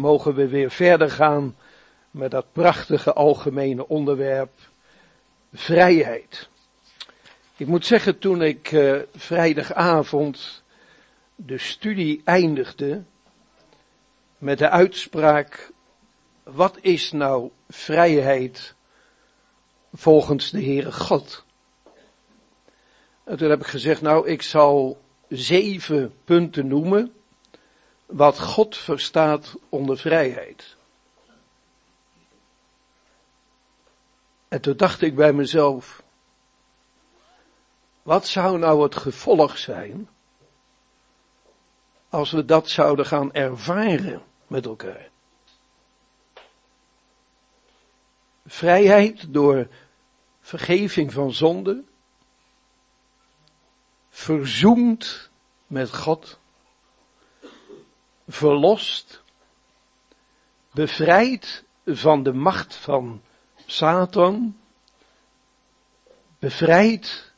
mogen we weer verder gaan met dat prachtige algemene onderwerp vrijheid. Ik moet zeggen, toen ik uh, vrijdagavond de studie eindigde met de uitspraak, wat is nou vrijheid volgens de Heere God? En toen heb ik gezegd, nou, ik zal zeven punten noemen wat God verstaat onder vrijheid. En toen dacht ik bij mezelf, wat zou nou het gevolg zijn als we dat zouden gaan ervaren met elkaar? Vrijheid door vergeving van zonde, verzoend met God, verlost, bevrijd van de macht van Satan, bevrijd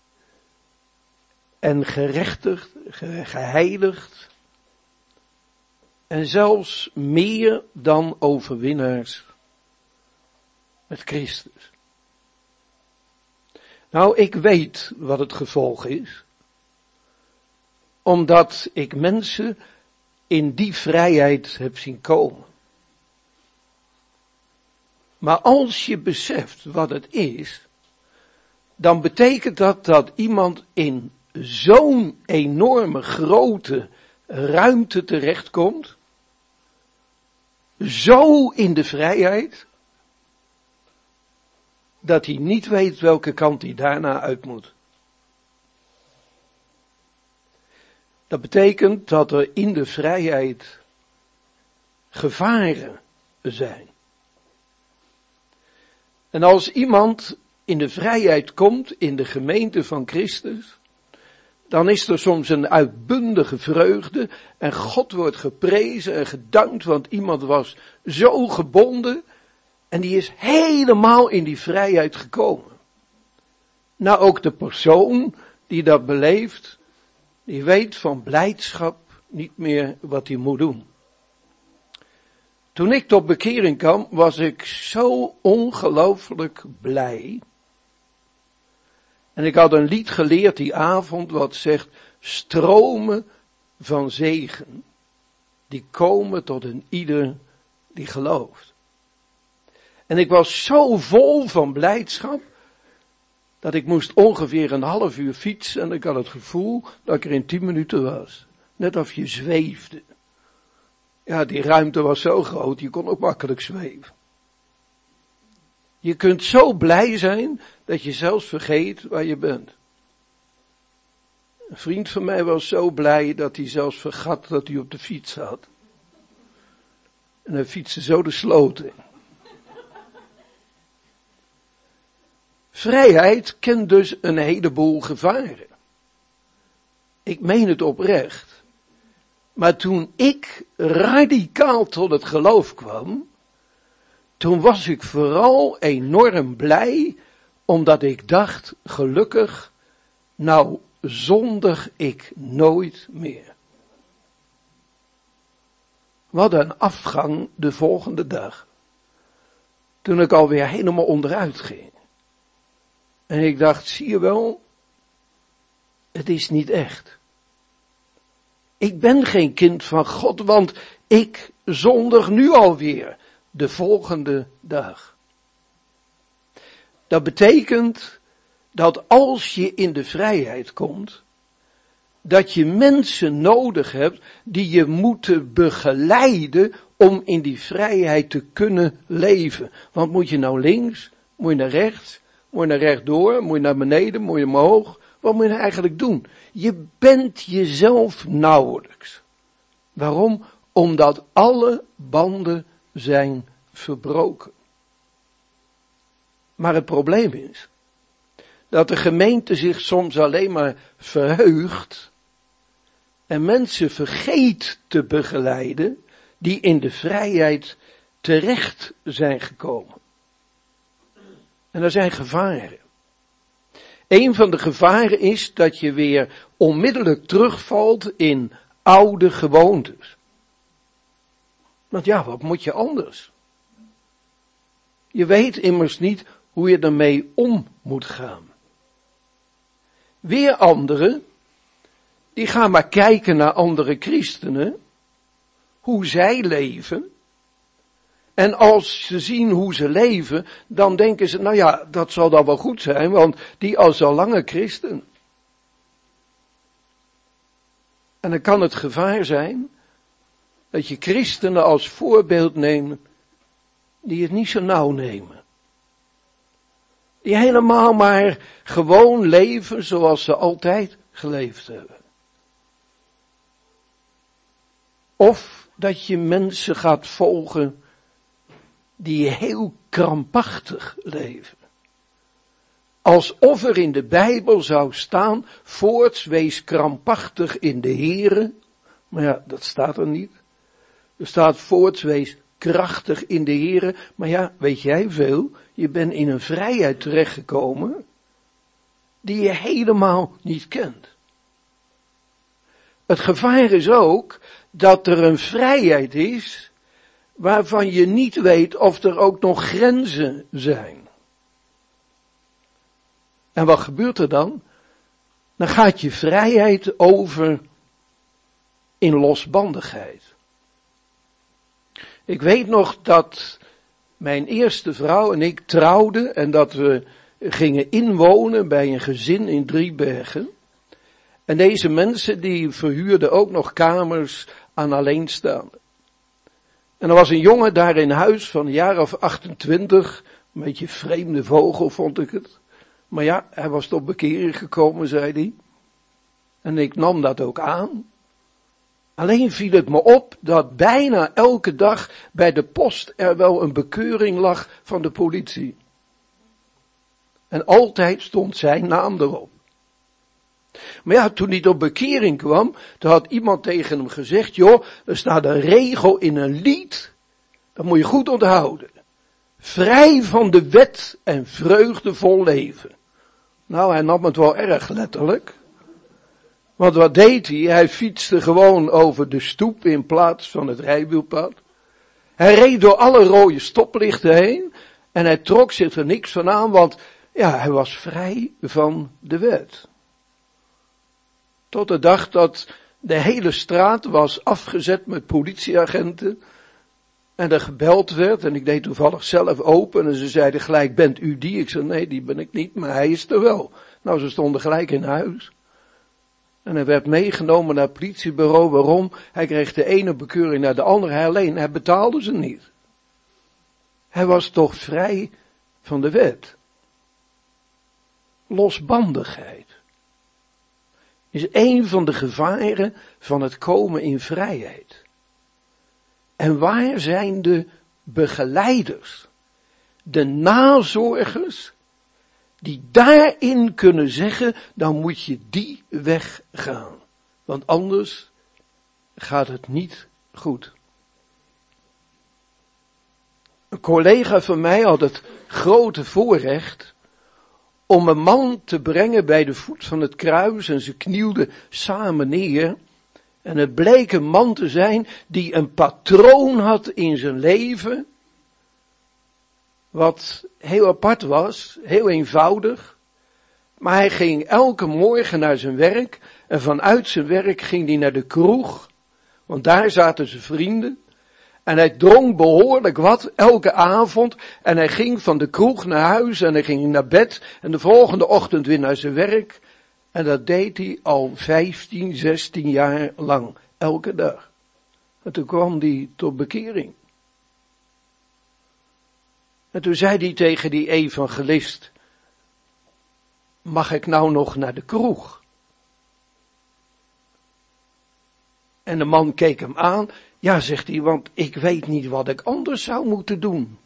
en gerechtigd, geheiligd en zelfs meer dan overwinnaars met Christus. Nou, ik weet wat het gevolg is, omdat ik mensen in die vrijheid heb zien komen. Maar als je beseft wat het is, dan betekent dat dat iemand in zo'n enorme grote ruimte terechtkomt, zo in de vrijheid, dat hij niet weet welke kant hij daarna uit moet. Dat betekent dat er in de vrijheid gevaren zijn. En als iemand in de vrijheid komt in de gemeente van Christus, dan is er soms een uitbundige vreugde en God wordt geprezen en gedankt, want iemand was zo gebonden en die is helemaal in die vrijheid gekomen. Nou ook de persoon die dat beleeft, die weet van blijdschap niet meer wat hij moet doen. Toen ik tot bekering kwam, was ik zo ongelooflijk blij. En ik had een lied geleerd die avond wat zegt, stromen van zegen, die komen tot een ieder die gelooft. En ik was zo vol van blijdschap, dat ik moest ongeveer een half uur fietsen en ik had het gevoel dat ik er in tien minuten was. Net of je zweefde. Ja, die ruimte was zo groot, je kon ook makkelijk zweven. Je kunt zo blij zijn dat je zelfs vergeet waar je bent. Een vriend van mij was zo blij dat hij zelfs vergat dat hij op de fiets zat. En hij fietste zo de sloot in. Vrijheid kent dus een heleboel gevaren. Ik meen het oprecht. Maar toen ik radicaal tot het geloof kwam, toen was ik vooral enorm blij, omdat ik dacht, gelukkig, nou zondig ik nooit meer. Wat een afgang de volgende dag. Toen ik alweer helemaal onderuit ging. En ik dacht, zie je wel, het is niet echt. Ik ben geen kind van God, want ik zondig nu alweer de volgende dag. Dat betekent dat als je in de vrijheid komt, dat je mensen nodig hebt die je moeten begeleiden om in die vrijheid te kunnen leven. Want moet je nou links, moet je naar rechts, moet je naar rechtdoor, moet je naar beneden, moet je omhoog. Wat moet je nou eigenlijk doen? Je bent jezelf nauwelijks. Waarom? Omdat alle banden zijn verbroken. Maar het probleem is dat de gemeente zich soms alleen maar verheugt en mensen vergeet te begeleiden die in de vrijheid terecht zijn gekomen. En er zijn gevaren. Een van de gevaren is dat je weer onmiddellijk terugvalt in oude gewoontes. Want ja, wat moet je anders? Je weet immers niet hoe je ermee om moet gaan. Weer anderen, die gaan maar kijken naar andere christenen, hoe zij leven. En als ze zien hoe ze leven, dan denken ze, nou ja, dat zal dan wel goed zijn, want die al lange christen. En dan kan het gevaar zijn dat je christenen als voorbeeld neemt die het niet zo nauw nemen. Die helemaal maar gewoon leven zoals ze altijd geleefd hebben. Of dat je mensen gaat volgen die heel krampachtig leven. Alsof er in de Bijbel zou staan, voorts wees krampachtig in de Here. Maar ja, dat staat er niet. Er staat voorts wees krachtig in de Here. Maar ja, weet jij veel? Je bent in een vrijheid terechtgekomen die je helemaal niet kent. Het gevaar is ook dat er een vrijheid is waarvan je niet weet of er ook nog grenzen zijn. En wat gebeurt er dan? Dan gaat je vrijheid over in losbandigheid. Ik weet nog dat mijn eerste vrouw en ik trouwden en dat we gingen inwonen bij een gezin in Driebergen. En deze mensen die verhuurden ook nog kamers aan alleenstaanden. En er was een jongen daar in huis van een jaar of 28, een beetje vreemde vogel vond ik het. Maar ja, hij was tot bekering gekomen, zei hij. En ik nam dat ook aan. Alleen viel het me op dat bijna elke dag bij de post er wel een bekeuring lag van de politie. En altijd stond zijn naam erop. Maar ja, toen hij tot bekering kwam, toen had iemand tegen hem gezegd, joh, er staat een regel in een lied, dat moet je goed onthouden. Vrij van de wet en vreugdevol leven. Nou, hij nam het wel erg letterlijk. Want wat deed hij? Hij fietste gewoon over de stoep in plaats van het rijwielpad. Hij reed door alle rode stoplichten heen en hij trok zich er niks van aan, want ja, hij was vrij van de wet. Tot de dag dat de hele straat was afgezet met politieagenten en er gebeld werd en ik deed toevallig zelf open en ze zeiden gelijk, bent u die? Ik zei, nee, die ben ik niet, maar hij is er wel. Nou, ze stonden gelijk in huis. En hij werd meegenomen naar het politiebureau. Waarom? Hij kreeg de ene bekeuring naar de andere. Alleen, hij betaalde ze niet. Hij was toch vrij van de wet. Losbandigheid is een van de gevaren van het komen in vrijheid. En waar zijn de begeleiders, de nazorgers die daarin kunnen zeggen, dan moet je die weg gaan. Want anders gaat het niet goed. Een collega van mij had het grote voorrecht om een man te brengen bij de voet van het kruis en ze knielden samen neer. En het bleek een man te zijn die een patroon had in zijn leven wat heel apart was, heel eenvoudig. Maar hij ging elke morgen naar zijn werk en vanuit zijn werk ging hij naar de kroeg, want daar zaten zijn vrienden. En hij dronk behoorlijk wat elke avond en hij ging van de kroeg naar huis en hij ging naar bed en de volgende ochtend weer naar zijn werk. En dat deed hij al 15, 16 jaar lang, elke dag. En toen kwam hij tot bekering. En toen zei hij tegen die evangelist, mag ik nou nog naar de kroeg? En de man keek hem aan. Ja, zegt hij, want ik weet niet wat ik anders zou moeten doen.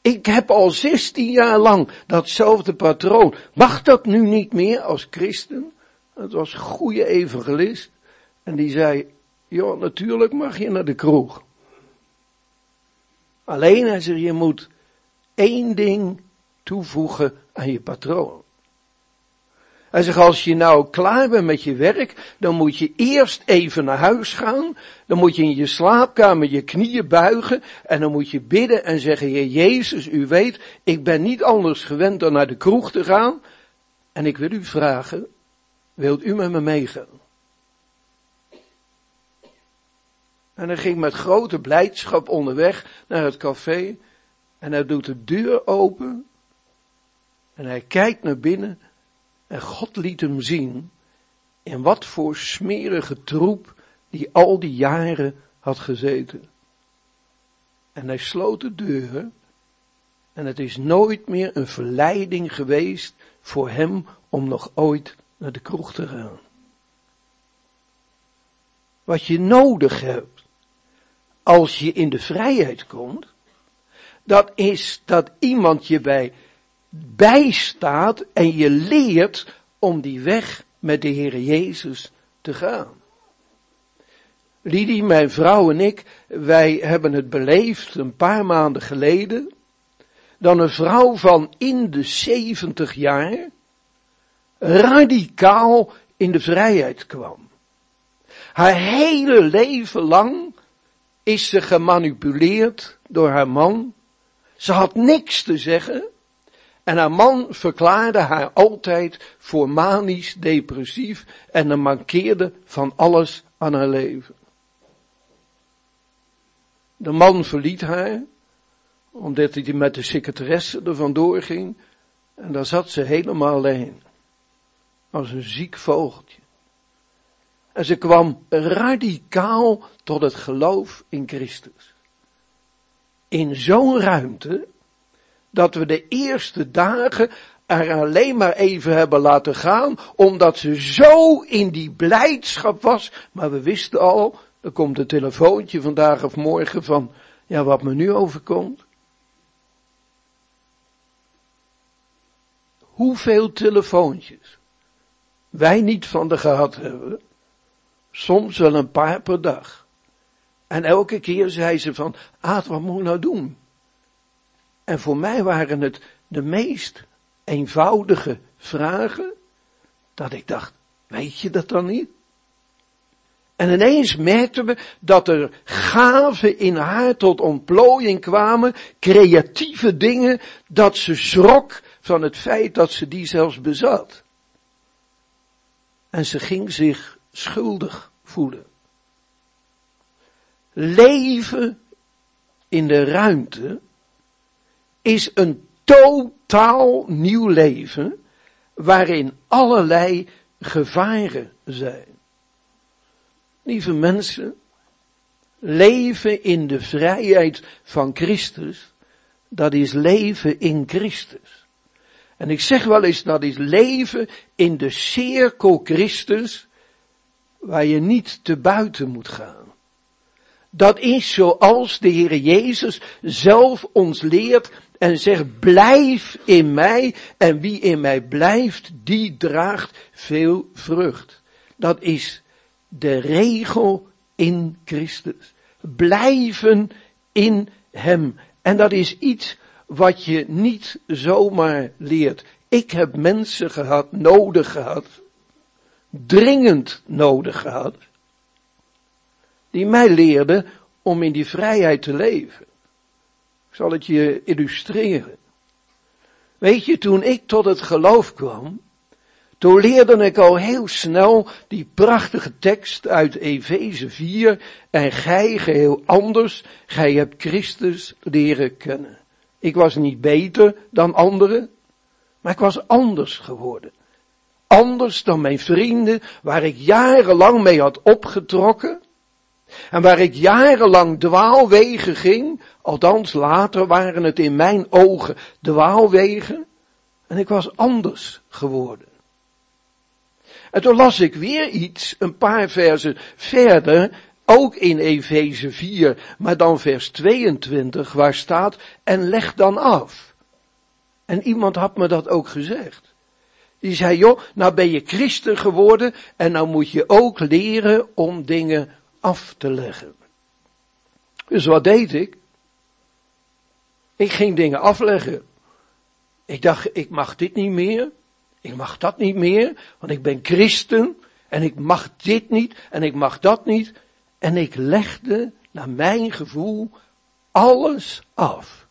Ik heb al 16 jaar lang datzelfde patroon. Mag dat nu niet meer als christen? Het was een goede evangelist. En die zei, ja, natuurlijk mag je naar de kroeg. Alleen hij zegt, je moet één ding toevoegen aan je patroon. Hij zegt, als je nou klaar bent met je werk, dan moet je eerst even naar huis gaan. Dan moet je in je slaapkamer je knieën buigen. En dan moet je bidden en zeggen, Heer Jezus, u weet, ik ben niet anders gewend dan naar de kroeg te gaan. En ik wil u vragen, wilt u met me meegaan? En hij ging met grote blijdschap onderweg naar het café. En hij doet de deur open. En hij kijkt naar binnen. En God liet hem zien in wat voor smerige troep die al die jaren had gezeten. En hij sloot de deur. En het is nooit meer een verleiding geweest voor hem om nog ooit naar de kroeg te gaan. Wat je nodig hebt als je in de vrijheid komt, dat is dat iemand je bij bijstaat en je leert om die weg met de Heer Jezus te gaan. Lidie, mijn vrouw en ik, wij hebben het beleefd een paar maanden geleden, dan een vrouw van in de zeventig jaar radicaal in de vrijheid kwam. Haar hele leven lang is ze gemanipuleerd door haar man. Ze had niks te zeggen. En haar man verklaarde haar altijd voor manisch depressief en er mankeerde van alles aan haar leven. De man verliet haar, omdat hij met de secretaresse er vandoor ging, en daar zat ze helemaal alleen. Als een ziek vogeltje. En ze kwam radicaal tot het geloof in Christus. In zo'n ruimte dat we de eerste dagen er alleen maar even hebben laten gaan, omdat ze zo in die blijdschap was. Maar we wisten al, er komt een telefoontje vandaag of morgen van, ja, wat me nu overkomt. Hoeveel telefoontjes wij niet van de gehad hebben. Soms wel een paar per dag. En elke keer zei ze van, Aad, wat moet ik nou doen? En voor mij waren het de meest eenvoudige vragen, dat ik dacht, weet je dat dan niet? En ineens merkten we dat er gaven in haar tot ontplooiing kwamen, creatieve dingen, dat ze schrok van het feit dat ze die zelfs bezat. En ze ging zich schuldig voelen. Leven in de ruimte is een totaal nieuw leven waarin allerlei gevaren zijn. Lieve mensen, leven in de vrijheid van Christus, dat is leven in Christus. En ik zeg wel eens, dat is leven in de cirkel Christus, waar je niet te buiten moet gaan. Dat is zoals de Heer Jezus zelf ons leert en zegt, blijf in mij en wie in mij blijft, die draagt veel vrucht. Dat is de regel in Christus. Blijven in Hem. En dat is iets wat je niet zomaar leert. Ik heb mensen gehad, nodig gehad, dringend nodig gehad, die mij leerden om in die vrijheid te leven. Ik zal het je illustreren. Weet je, toen ik tot het geloof kwam, toen leerde ik al heel snel die prachtige tekst uit Efeze 4. En gij geheel anders, gij hebt Christus leren kennen. Ik was niet beter dan anderen, maar ik was anders geworden. Anders dan mijn vrienden, waar ik jarenlang mee had opgetrokken. En waar ik jarenlang dwaalwegen ging, althans later waren het in mijn ogen dwaalwegen. En ik was anders geworden. En toen las ik weer iets, een paar versen verder, ook in Efeze 4, maar dan vers 22, waar staat, en leg dan af. En iemand had me dat ook gezegd. Die zei, joh, nou ben je christen geworden en nou moet je ook leren om dingen af te leggen. Dus wat deed ik? Ik ging dingen afleggen. Ik dacht, ik mag dit niet meer. Ik mag dat niet meer, want ik ben christen en ik mag dit niet en ik mag dat niet. En ik legde naar mijn gevoel alles af.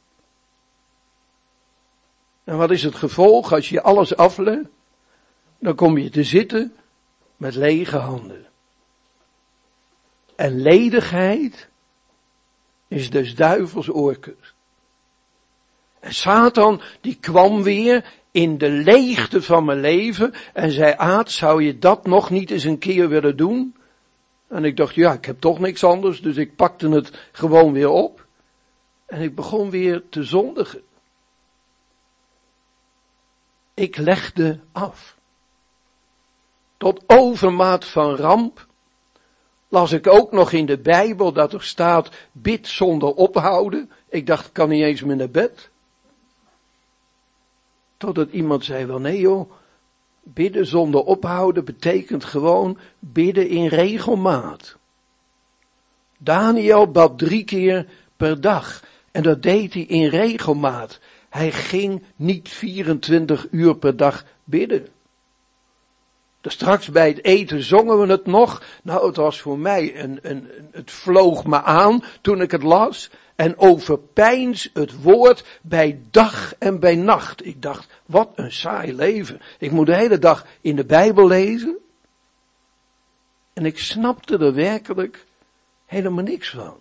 En wat is het gevolg als je alles aflegt? Dan kom je te zitten met lege handen. En ledigheid is dus duivels. En Satan die kwam weer in de leegte van mijn leven en zei, Aad, zou je dat nog niet eens een keer willen doen? En ik dacht, ja, ik heb toch niks anders, dus ik pakte het gewoon weer op. En ik begon weer te zondigen. Ik legde af. Tot overmaat van ramp las ik ook nog in de Bijbel dat er staat, bid zonder ophouden. Ik dacht, ik kan niet eens meer naar bed. Totdat iemand zei, wel nee joh, bidden zonder ophouden betekent gewoon bidden in regelmaat. Daniel bad drie keer per dag en dat deed hij in regelmaat. Hij ging niet 24 uur per dag bidden. Dus straks bij het eten zongen we het nog. Nou, het was voor mij een, een, het vloog me aan toen ik het las. En overpijns het woord bij dag en bij nacht. Ik dacht, wat een saai leven. Ik moet de hele dag in de Bijbel lezen. En ik snapte er werkelijk helemaal niks van.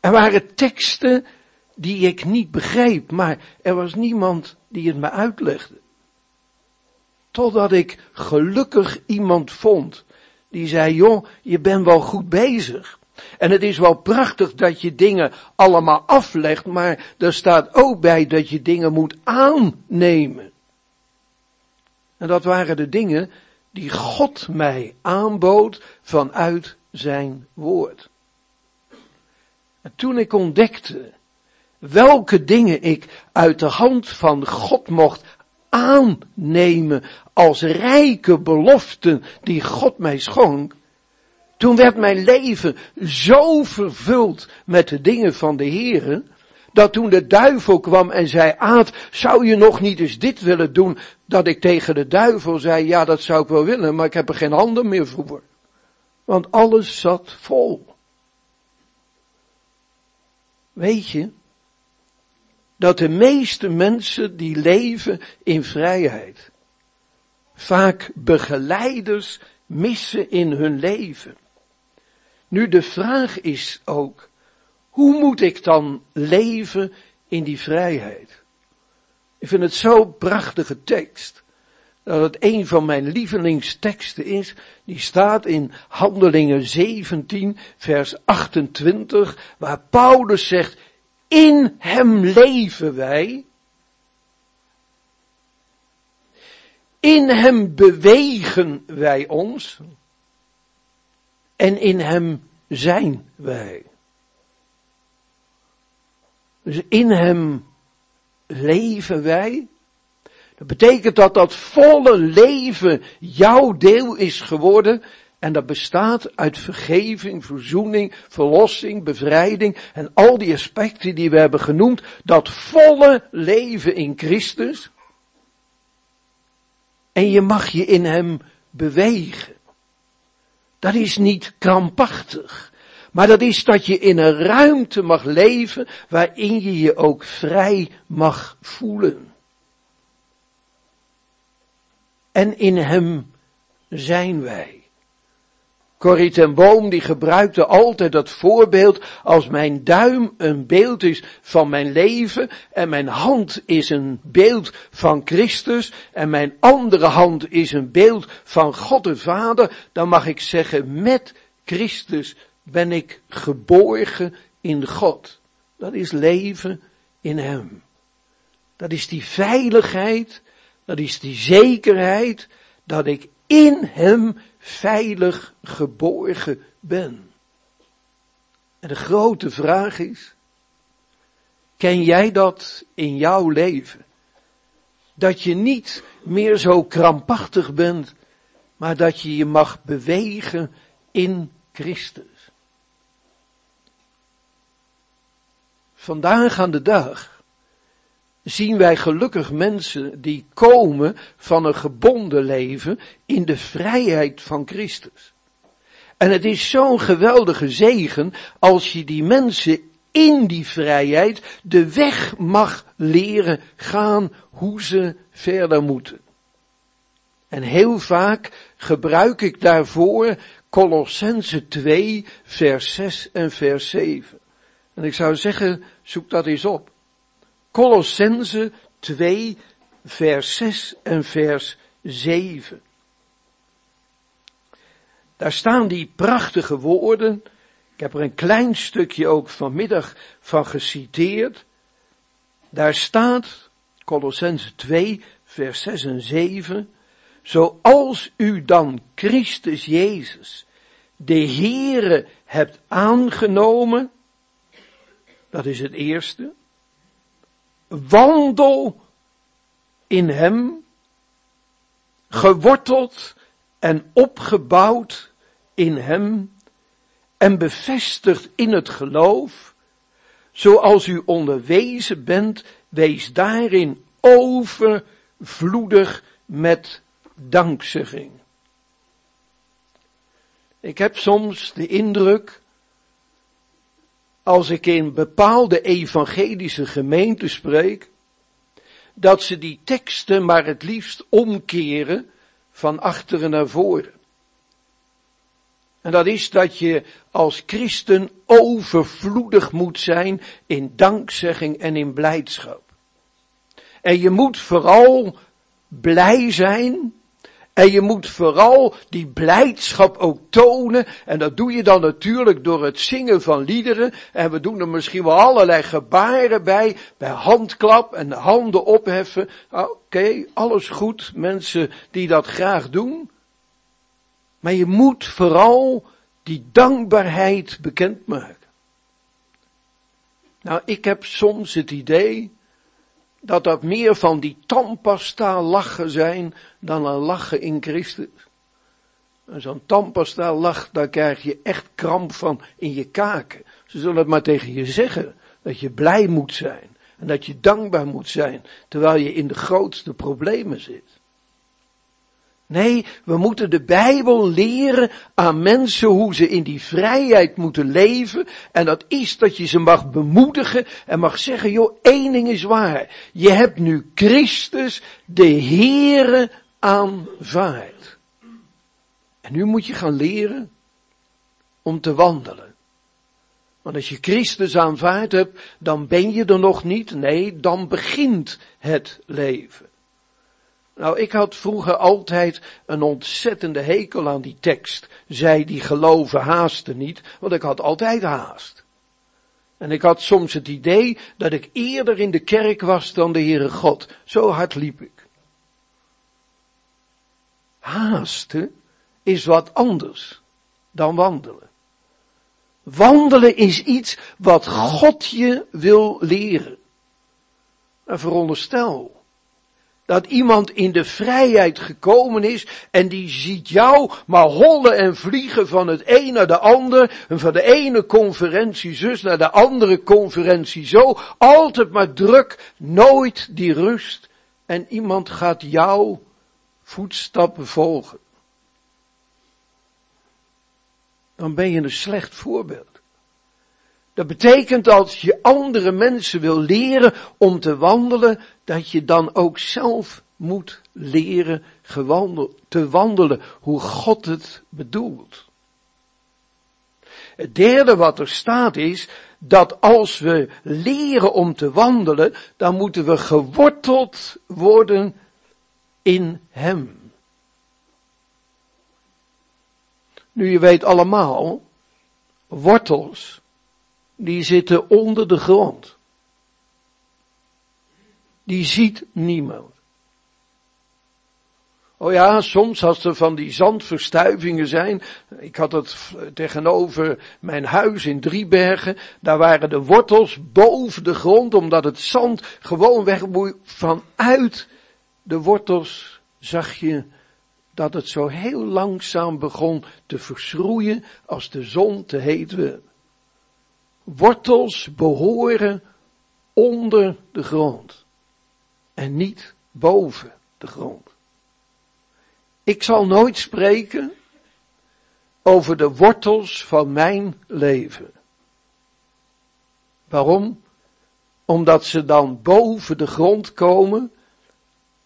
Er waren teksten die ik niet begreep, maar er was niemand die het me uitlegde. Totdat ik gelukkig iemand vond die zei, joh, je bent wel goed bezig. En het is wel prachtig dat je dingen allemaal aflegt, maar er staat ook bij dat je dingen moet aannemen. En dat waren de dingen die God mij aanbood vanuit zijn woord. En toen ik ontdekte welke dingen ik uit de hand van God mocht aannemen als rijke beloften die God mij schonk, toen werd mijn leven zo vervuld met de dingen van de Heere, dat toen de duivel kwam en zei, Aad, zou je nog niet eens dit willen doen? Dat ik tegen de duivel zei, ja dat zou ik wel willen, maar ik heb er geen handen meer voor. Want alles zat vol. Weet je, dat de meeste mensen die leven in vrijheid vaak begeleiders missen in hun leven. Nu de vraag is ook, hoe moet ik dan leven in die vrijheid? Ik vind het zo'n prachtige tekst, dat het een van mijn lievelingsteksten is, die staat in Handelingen 17, vers 28, waar Paulus zegt, in hem leven wij. In hem bewegen wij ons. En in hem zijn wij. Dus in hem leven wij. Dat betekent dat dat volle leven jouw deel is geworden en dat bestaat uit vergeving, verzoening, verlossing, bevrijding en al die aspecten die we hebben genoemd. Dat volle leven in Christus. En je mag je in Hem bewegen. Dat is niet krampachtig. Maar dat is dat je in een ruimte mag leven waarin je je ook vrij mag voelen. En in Hem zijn wij. Corrie ten Boom die gebruikte altijd dat voorbeeld als mijn duim een beeld is van mijn leven en mijn hand is een beeld van Christus en mijn andere hand is een beeld van God de Vader, dan mag ik zeggen met Christus ben ik geborgen in God. Dat is leven in Hem. Dat is die veiligheid, dat is die zekerheid dat ik in Hem veilig geborgen ben. En de grote vraag is, ken jij dat in jouw leven? Dat je niet meer zo krampachtig bent, maar dat je je mag bewegen in Christus. Vandaag aan de dag zien wij gelukkig mensen die komen van een gebonden leven in de vrijheid van Christus. En het is zo'n geweldige zegen als je die mensen in die vrijheid de weg mag leren gaan hoe ze verder moeten. En heel vaak gebruik ik daarvoor Colossense 2, vers 6 en vers 7. En ik zou zeggen, zoek dat eens op. Colossense 2, vers 6 en vers 7. Daar staan die prachtige woorden. Ik heb er een klein stukje ook vanmiddag van geciteerd. Daar staat, Colossense 2, vers 6 en 7. Zoals u dan Christus Jezus, de Heere, hebt aangenomen. Dat is het eerste. Wandel in Hem, geworteld en opgebouwd in Hem en bevestigd in het geloof, zoals u onderwezen bent, wees daarin overvloedig met dankzegging. Ik heb soms de indruk, als ik in bepaalde evangelische gemeenten spreek, dat ze die teksten maar het liefst omkeren van achteren naar voren. En dat is dat je als christen overvloedig moet zijn in dankzegging en in blijdschap. En je moet vooral blij zijn en je moet vooral die blijdschap ook tonen. En dat doe je dan natuurlijk door het zingen van liederen. En we doen er misschien wel allerlei gebaren bij. Bij handklap en handen opheffen. Oké, alles goed. Mensen die dat graag doen. Maar je moet vooral die dankbaarheid bekendmaken. Nou, ik heb soms het idee dat dat meer van die tandpasta lachen zijn dan een lachen in Christus. En zo'n tandpasta lach, daar krijg je echt kramp van in je kaken. Ze zullen het maar tegen je zeggen, dat je blij moet zijn. En dat je dankbaar moet zijn, terwijl je in de grootste problemen zit. Nee, we moeten de Bijbel leren aan mensen hoe ze in die vrijheid moeten leven. En dat is dat je ze mag bemoedigen en mag zeggen, joh, één ding is waar. Je hebt nu Christus, de Heere, aanvaard. En nu moet je gaan leren om te wandelen. Want als je Christus aanvaard hebt, dan ben je er nog niet. Nee, dan begint het leven. Nou, ik had vroeger altijd een ontzettende hekel aan die tekst. Zij die geloven haasten niet, want ik had altijd haast. En ik had soms het idee dat ik eerder in de kerk was dan de Heere God. Zo hard liep ik. Haasten is wat anders dan wandelen. Wandelen is iets wat God je wil leren. En veronderstel dat iemand in de vrijheid gekomen is en die ziet jou maar hollen en vliegen van het een naar de ander en van de ene conferentie zus naar de andere conferentie zo, altijd maar druk, nooit die rust en iemand gaat jouw voetstappen volgen. Dan ben je een slecht voorbeeld. Dat betekent als je andere mensen wil leren om te wandelen, dat je dan ook zelf moet leren te wandelen hoe God het bedoelt. Het derde wat er staat is dat als we leren om te wandelen, dan moeten we geworteld worden in Hem. Nu je weet allemaal, wortels die zitten onder de grond. Die ziet niemand. Oh ja, soms als er van die zandverstuivingen zijn. Ik had het tegenover mijn huis in Driebergen. Daar waren de wortels boven de grond, omdat het zand gewoon wegboeit. Vanuit de wortels zag je dat het zo heel langzaam begon te verschroeien als de zon te heet wortels behoren onder de grond. en niet boven de grond. Ik zal nooit spreken over de wortels van mijn leven. Waarom? Omdat ze dan boven de grond komen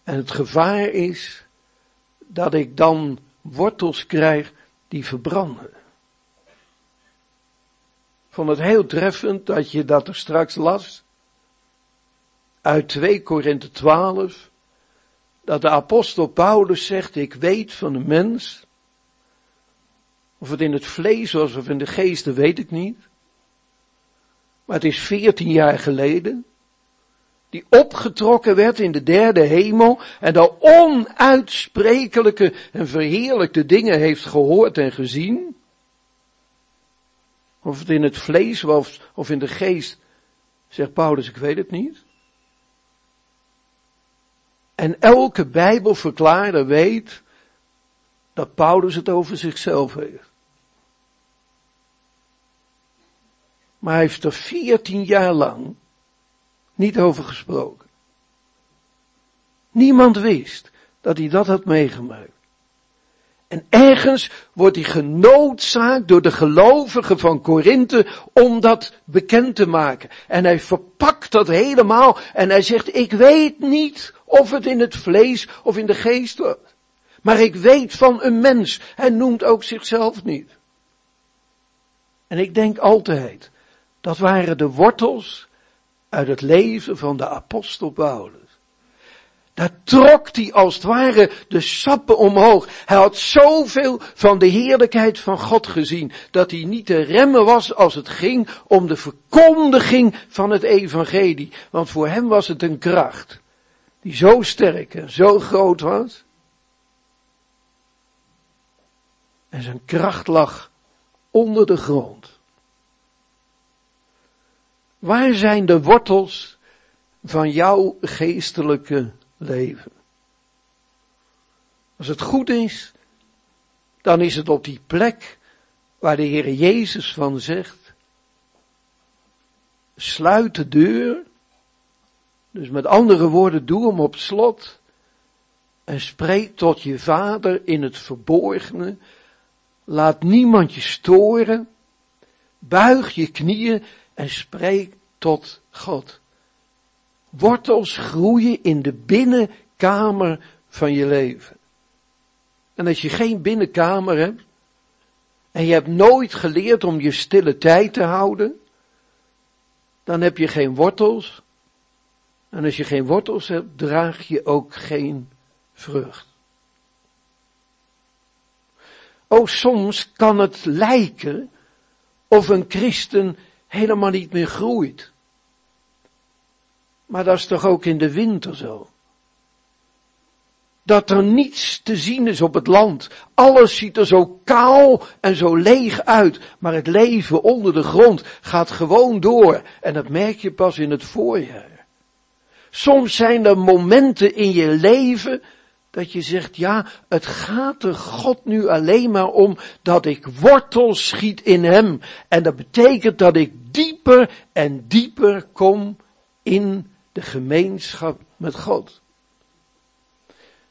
en het gevaar is dat ik dan wortels krijg die verbranden. Vond het heel treffend dat je dat er straks las. Uit 2 Korinthe 12. Dat de apostel Paulus zegt, ik weet van de mens. Of het in het vlees was of in de geest, weet ik niet. Maar het is veertien jaar geleden. Die opgetrokken werd in de derde hemel en daar onuitsprekelijke en verheerlijkte dingen heeft gehoord en gezien. Of het in het vlees was of in de geest, zegt Paulus, ik weet het niet. En elke Bijbelverklaarder weet dat Paulus het over zichzelf heeft. Maar hij heeft er veertien jaar lang niet over gesproken. Niemand wist dat hij dat had meegemaakt. En ergens wordt hij genoodzaakt door de gelovigen van Korinthe om dat bekend te maken. En hij verpakt dat helemaal en hij zegt, ik weet niet of het in het vlees of in de geest wordt. Maar ik weet van een mens. Hij noemt ook zichzelf niet. En ik denk altijd, dat waren de wortels uit het leven van de apostel Paulus. Daar trok hij als het ware de sappen omhoog. Hij had zoveel van de heerlijkheid van God gezien, dat hij niet te remmen was als het ging om de verkondiging van het evangelie. Want voor hem was het een kracht, die zo sterk en zo groot was. En zijn kracht lag onder de grond. Waar zijn de wortels van jouw geestelijke leven? Als het goed is, dan is het op die plek waar de Heer Jezus van zegt, sluit de deur, dus met andere woorden, doe hem op slot en spreek tot je vader in het verborgene, laat niemand je storen, buig je knieën en spreek tot God. Wortels groeien in de binnenkamer van je leven. En als je geen binnenkamer hebt, en je hebt nooit geleerd om je stille tijd te houden, dan heb je geen wortels. En als je geen wortels hebt, draag je ook geen vrucht. Oh, soms kan het lijken of een christen helemaal niet meer groeit. Maar dat is toch ook in de winter zo? Dat er niets te zien is op het land. Alles ziet er zo kaal en zo leeg uit. Maar het leven onder de grond gaat gewoon door. En dat merk je pas in het voorjaar. Soms zijn er momenten in je leven dat je zegt, ja, het gaat er God nu alleen maar om dat ik wortel schiet in Hem. En dat betekent dat ik dieper en dieper kom in de gemeenschap met God.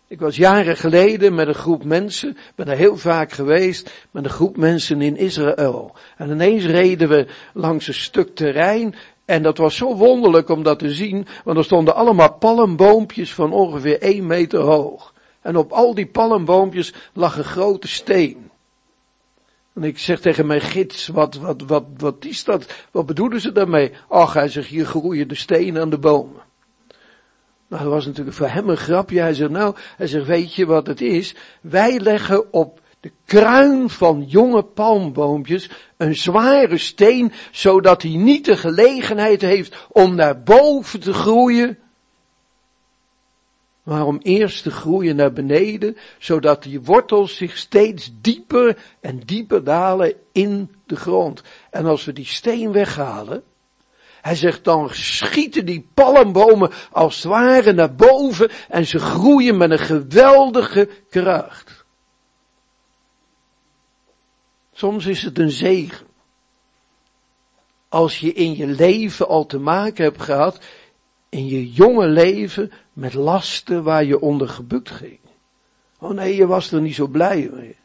Ik was jaren geleden met een groep mensen, ben er heel vaak geweest, met een groep mensen in Israël. En ineens reden we langs een stuk terrein en dat was zo wonderlijk om dat te zien, want er stonden allemaal palmboompjes van ongeveer één meter hoog. En op al die palmboompjes lag een grote steen. En ik zeg tegen mijn gids, wat, wat, wat, wat is dat? Wat bedoelen ze daarmee? Ach, hij zegt, hier groeien de stenen aan de bomen. Nou, dat was natuurlijk voor hem een grapje. Hij zegt, nou, hij zegt, weet je wat het is? Wij leggen op de kruin van jonge palmboompjes een zware steen, zodat hij niet de gelegenheid heeft om naar boven te groeien, maar om eerst te groeien naar beneden, zodat die wortels zich steeds dieper en dieper dalen in de grond. En als we die steen weghalen, hij zegt dan schieten die palmbomen als het ware naar boven en ze groeien met een geweldige kracht. Soms is het een zegen. Als je in je leven al te maken hebt gehad in je jonge leven met lasten waar je onder gebukt ging. Oh nee, je was er niet zo blij mee.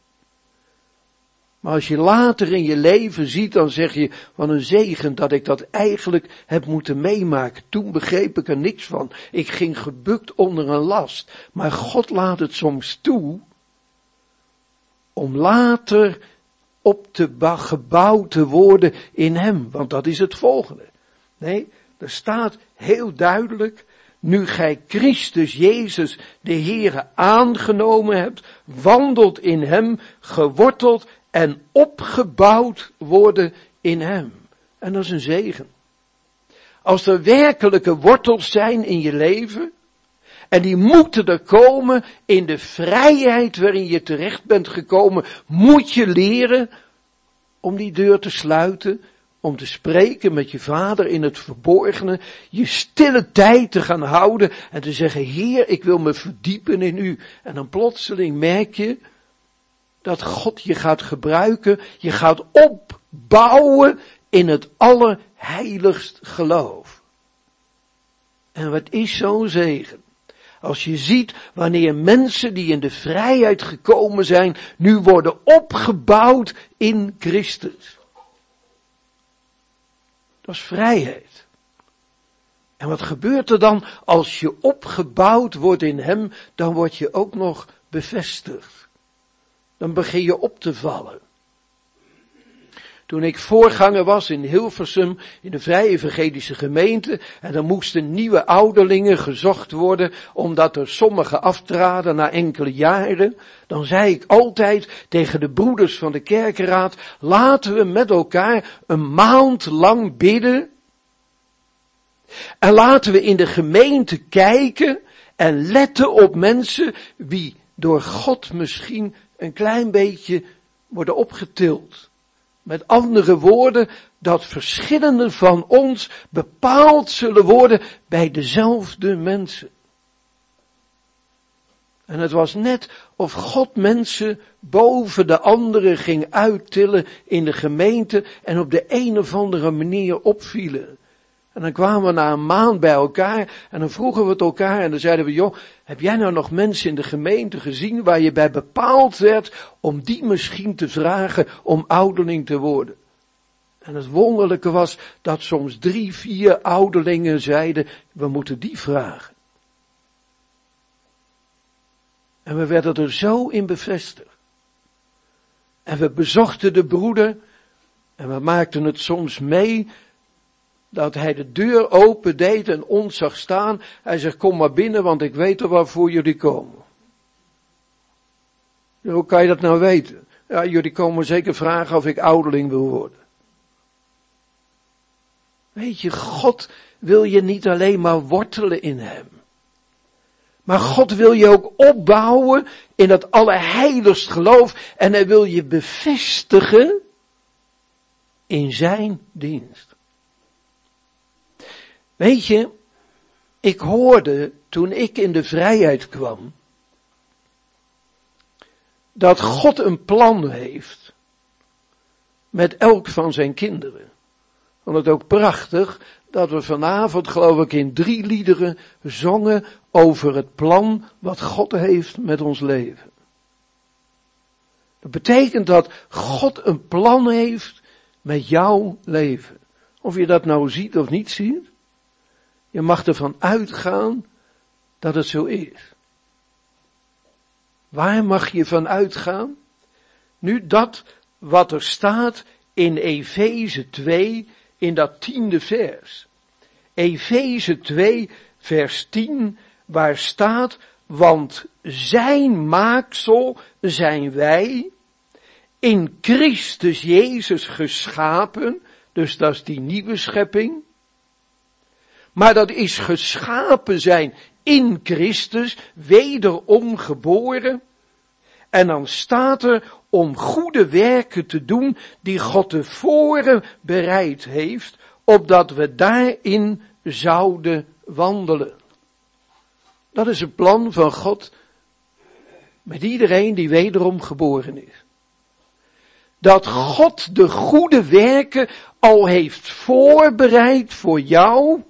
Maar als je later in je leven ziet, dan zeg je, wat een zegen dat ik dat eigenlijk heb moeten meemaken. Toen begreep ik er niks van. Ik ging gebukt onder een last. Maar God laat het soms toe, om later op te gebouwd te worden in Hem. Want dat is het volgende. Nee, er staat heel duidelijk, nu gij Christus Jezus de Heere aangenomen hebt, wandelt in Hem, geworteld en opgebouwd worden in Hem. En dat is een zegen. Als er werkelijke wortels zijn in je leven, en die moeten er komen in de vrijheid waarin je terecht bent gekomen, moet je leren om die deur te sluiten, om te spreken met je vader in het verborgene, je stille tijd te gaan houden en te zeggen, Heer, ik wil me verdiepen in u. En dan plotseling merk je dat God je gaat gebruiken, je gaat opbouwen in het allerheiligst geloof. En wat is zo'n zegen? Als je ziet wanneer mensen die in de vrijheid gekomen zijn, nu worden opgebouwd in Christus. Is vrijheid. En wat gebeurt er dan als je opgebouwd wordt in Hem, dan word je ook nog bevestigd. Dan begin je op te vallen. Toen ik voorganger was in Hilversum, in de Vrije Evangelische gemeente, en er moesten nieuwe ouderlingen gezocht worden, omdat er sommigen aftraden na enkele jaren, dan zei ik altijd tegen de broeders van de kerkenraad, laten we met elkaar een maand lang bidden, en laten we in de gemeente kijken en letten op mensen wie door God misschien een klein beetje worden opgetild. Met andere woorden, dat verschillende van ons bepaald zullen worden bij dezelfde mensen. En het was net of God mensen boven de anderen ging uittillen in de gemeente en op de een of andere manier opvielen. En dan kwamen we na een maand bij elkaar en dan vroegen we het elkaar en dan zeiden we, joh, heb jij nou nog mensen in de gemeente gezien waar je bij bepaald werd om die misschien te vragen om ouderling te worden? En het wonderlijke was dat soms drie, vier ouderlingen zeiden, we moeten die vragen. En we werden er zo in bevestigd. En we bezochten de broeder en we maakten het soms mee dat hij de deur open deed en ons zag staan. Hij zegt, kom maar binnen, want ik weet er waarvoor jullie komen. Hoe kan je dat nou weten? Ja, jullie komen zeker vragen of ik ouderling wil worden. Weet je, God wil je niet alleen maar wortelen in Hem. Maar God wil je ook opbouwen in het allerheiligst geloof en Hij wil je bevestigen in Zijn dienst. Weet je, ik hoorde toen ik in de vrijheid kwam, dat God een plan heeft met elk van zijn kinderen. Vond het ook prachtig dat we vanavond, geloof ik, in drie liederen zongen over het plan wat God heeft met ons leven. Dat betekent dat God een plan heeft met jouw leven. Of je dat nou ziet of niet ziet. Je mag ervan uitgaan dat het zo is. Waar mag je van uitgaan? Nu dat wat er staat in Efeze 2 in dat tiende vers. Efeze 2 vers 10 waar staat, want zijn maaksel zijn wij in Christus Jezus geschapen, dus dat is die nieuwe schepping, maar dat is geschapen zijn in Christus, wederom geboren. En dan staat er om goede werken te doen die God tevoren bereid heeft, opdat we daarin zouden wandelen. Dat is het plan van God met iedereen die wederom geboren is. Dat God de goede werken al heeft voorbereid voor jou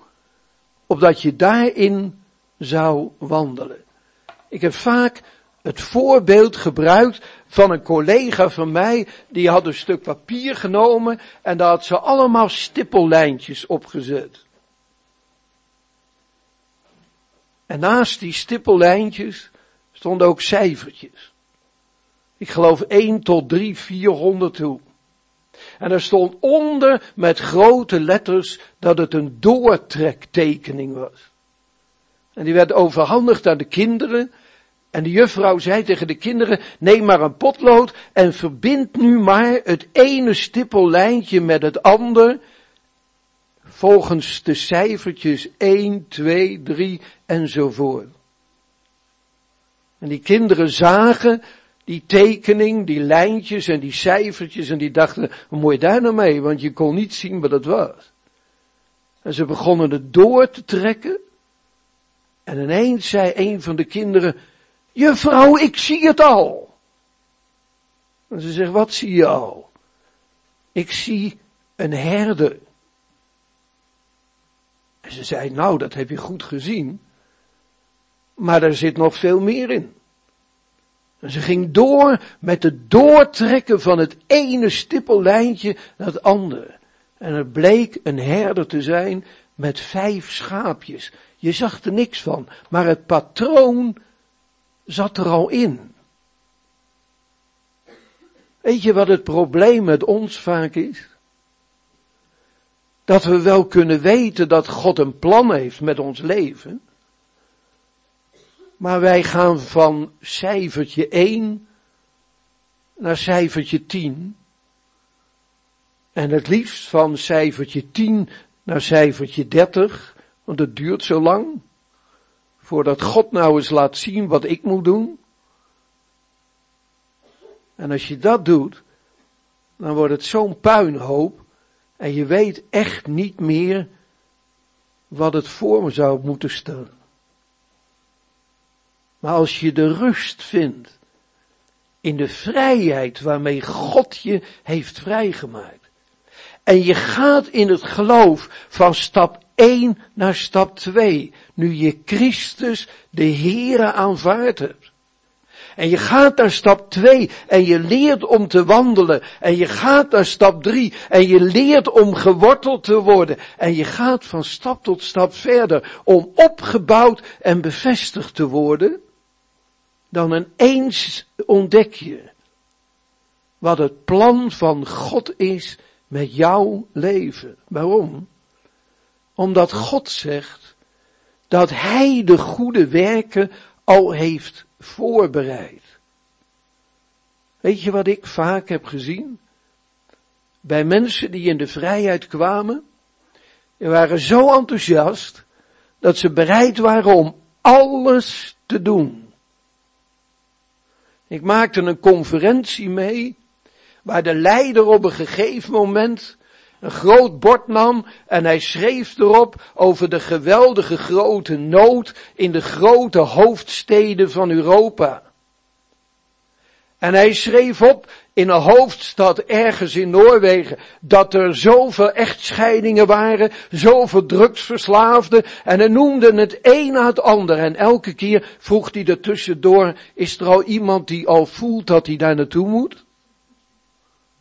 opdat je daarin zou wandelen. Ik heb vaak het voorbeeld gebruikt van een collega van mij, die had een stuk papier genomen en daar had ze allemaal stippellijntjes opgezet. En naast die stippellijntjes stonden ook cijfertjes. Ik geloof 1 tot 3, 400 toe. En er stond onder met grote letters dat het een doortrektekening was. En die werd overhandigd aan de kinderen. En de juffrouw zei tegen de kinderen, neem maar een potlood en verbind nu maar het ene stippellijntje met het ander. Volgens de cijfertjes 1, 2, 3 enzovoort. En die kinderen zagen die tekening, die lijntjes en die cijfertjes en die dachten, wat moet je daar nou mee? Want je kon niet zien wat het was. En ze begonnen het door te trekken. En ineens zei een van de kinderen, juffrouw, ik zie het al. En ze zegt, wat zie je al? Ik zie een herder. En ze zei, nou, dat heb je goed gezien. Maar er zit nog veel meer in. En ze ging door met het doortrekken van het ene stippellijntje naar het andere. En het bleek een herder te zijn met vijf schaapjes. Je zag er niks van, maar het patroon zat er al in. Weet je wat het probleem met ons vaak is? Dat we wel kunnen weten dat God een plan heeft met ons leven. Maar wij gaan van cijfertje 1 naar cijfertje 10. En het liefst van cijfertje 10 naar cijfertje 30, want het duurt zo lang. Voordat God nou eens laat zien wat ik moet doen. En als je dat doet, dan wordt het zo'n puinhoop. En je weet echt niet meer wat het voor me zou moeten stellen. Maar als je de rust vindt in de vrijheid waarmee God je heeft vrijgemaakt. En je gaat in het geloof van stap 1 naar stap 2, nu je Christus de Heere aanvaard hebt. En je gaat naar stap 2 en je leert om te wandelen. En je gaat naar stap 3 en je leert om geworteld te worden. En je gaat van stap tot stap verder om opgebouwd en bevestigd te worden dan ineens ontdek je wat het plan van God is met jouw leven. Waarom? Omdat God zegt dat Hij de goede werken al heeft voorbereid. Weet je wat ik vaak heb gezien? Bij mensen die in de vrijheid kwamen, die waren zo enthousiast dat ze bereid waren om alles te doen. Ik maakte een conferentie mee, waar de leider op een gegeven moment een groot bord nam en hij schreef erop over de geweldige grote nood in de grote hoofdsteden van Europa. En hij schreef op in een hoofdstad ergens in Noorwegen dat er zoveel echtscheidingen waren, zoveel drugsverslaafden en hij noemde het een na het ander en elke keer vroeg hij er tussendoor, is er al iemand die al voelt dat hij daar naartoe moet?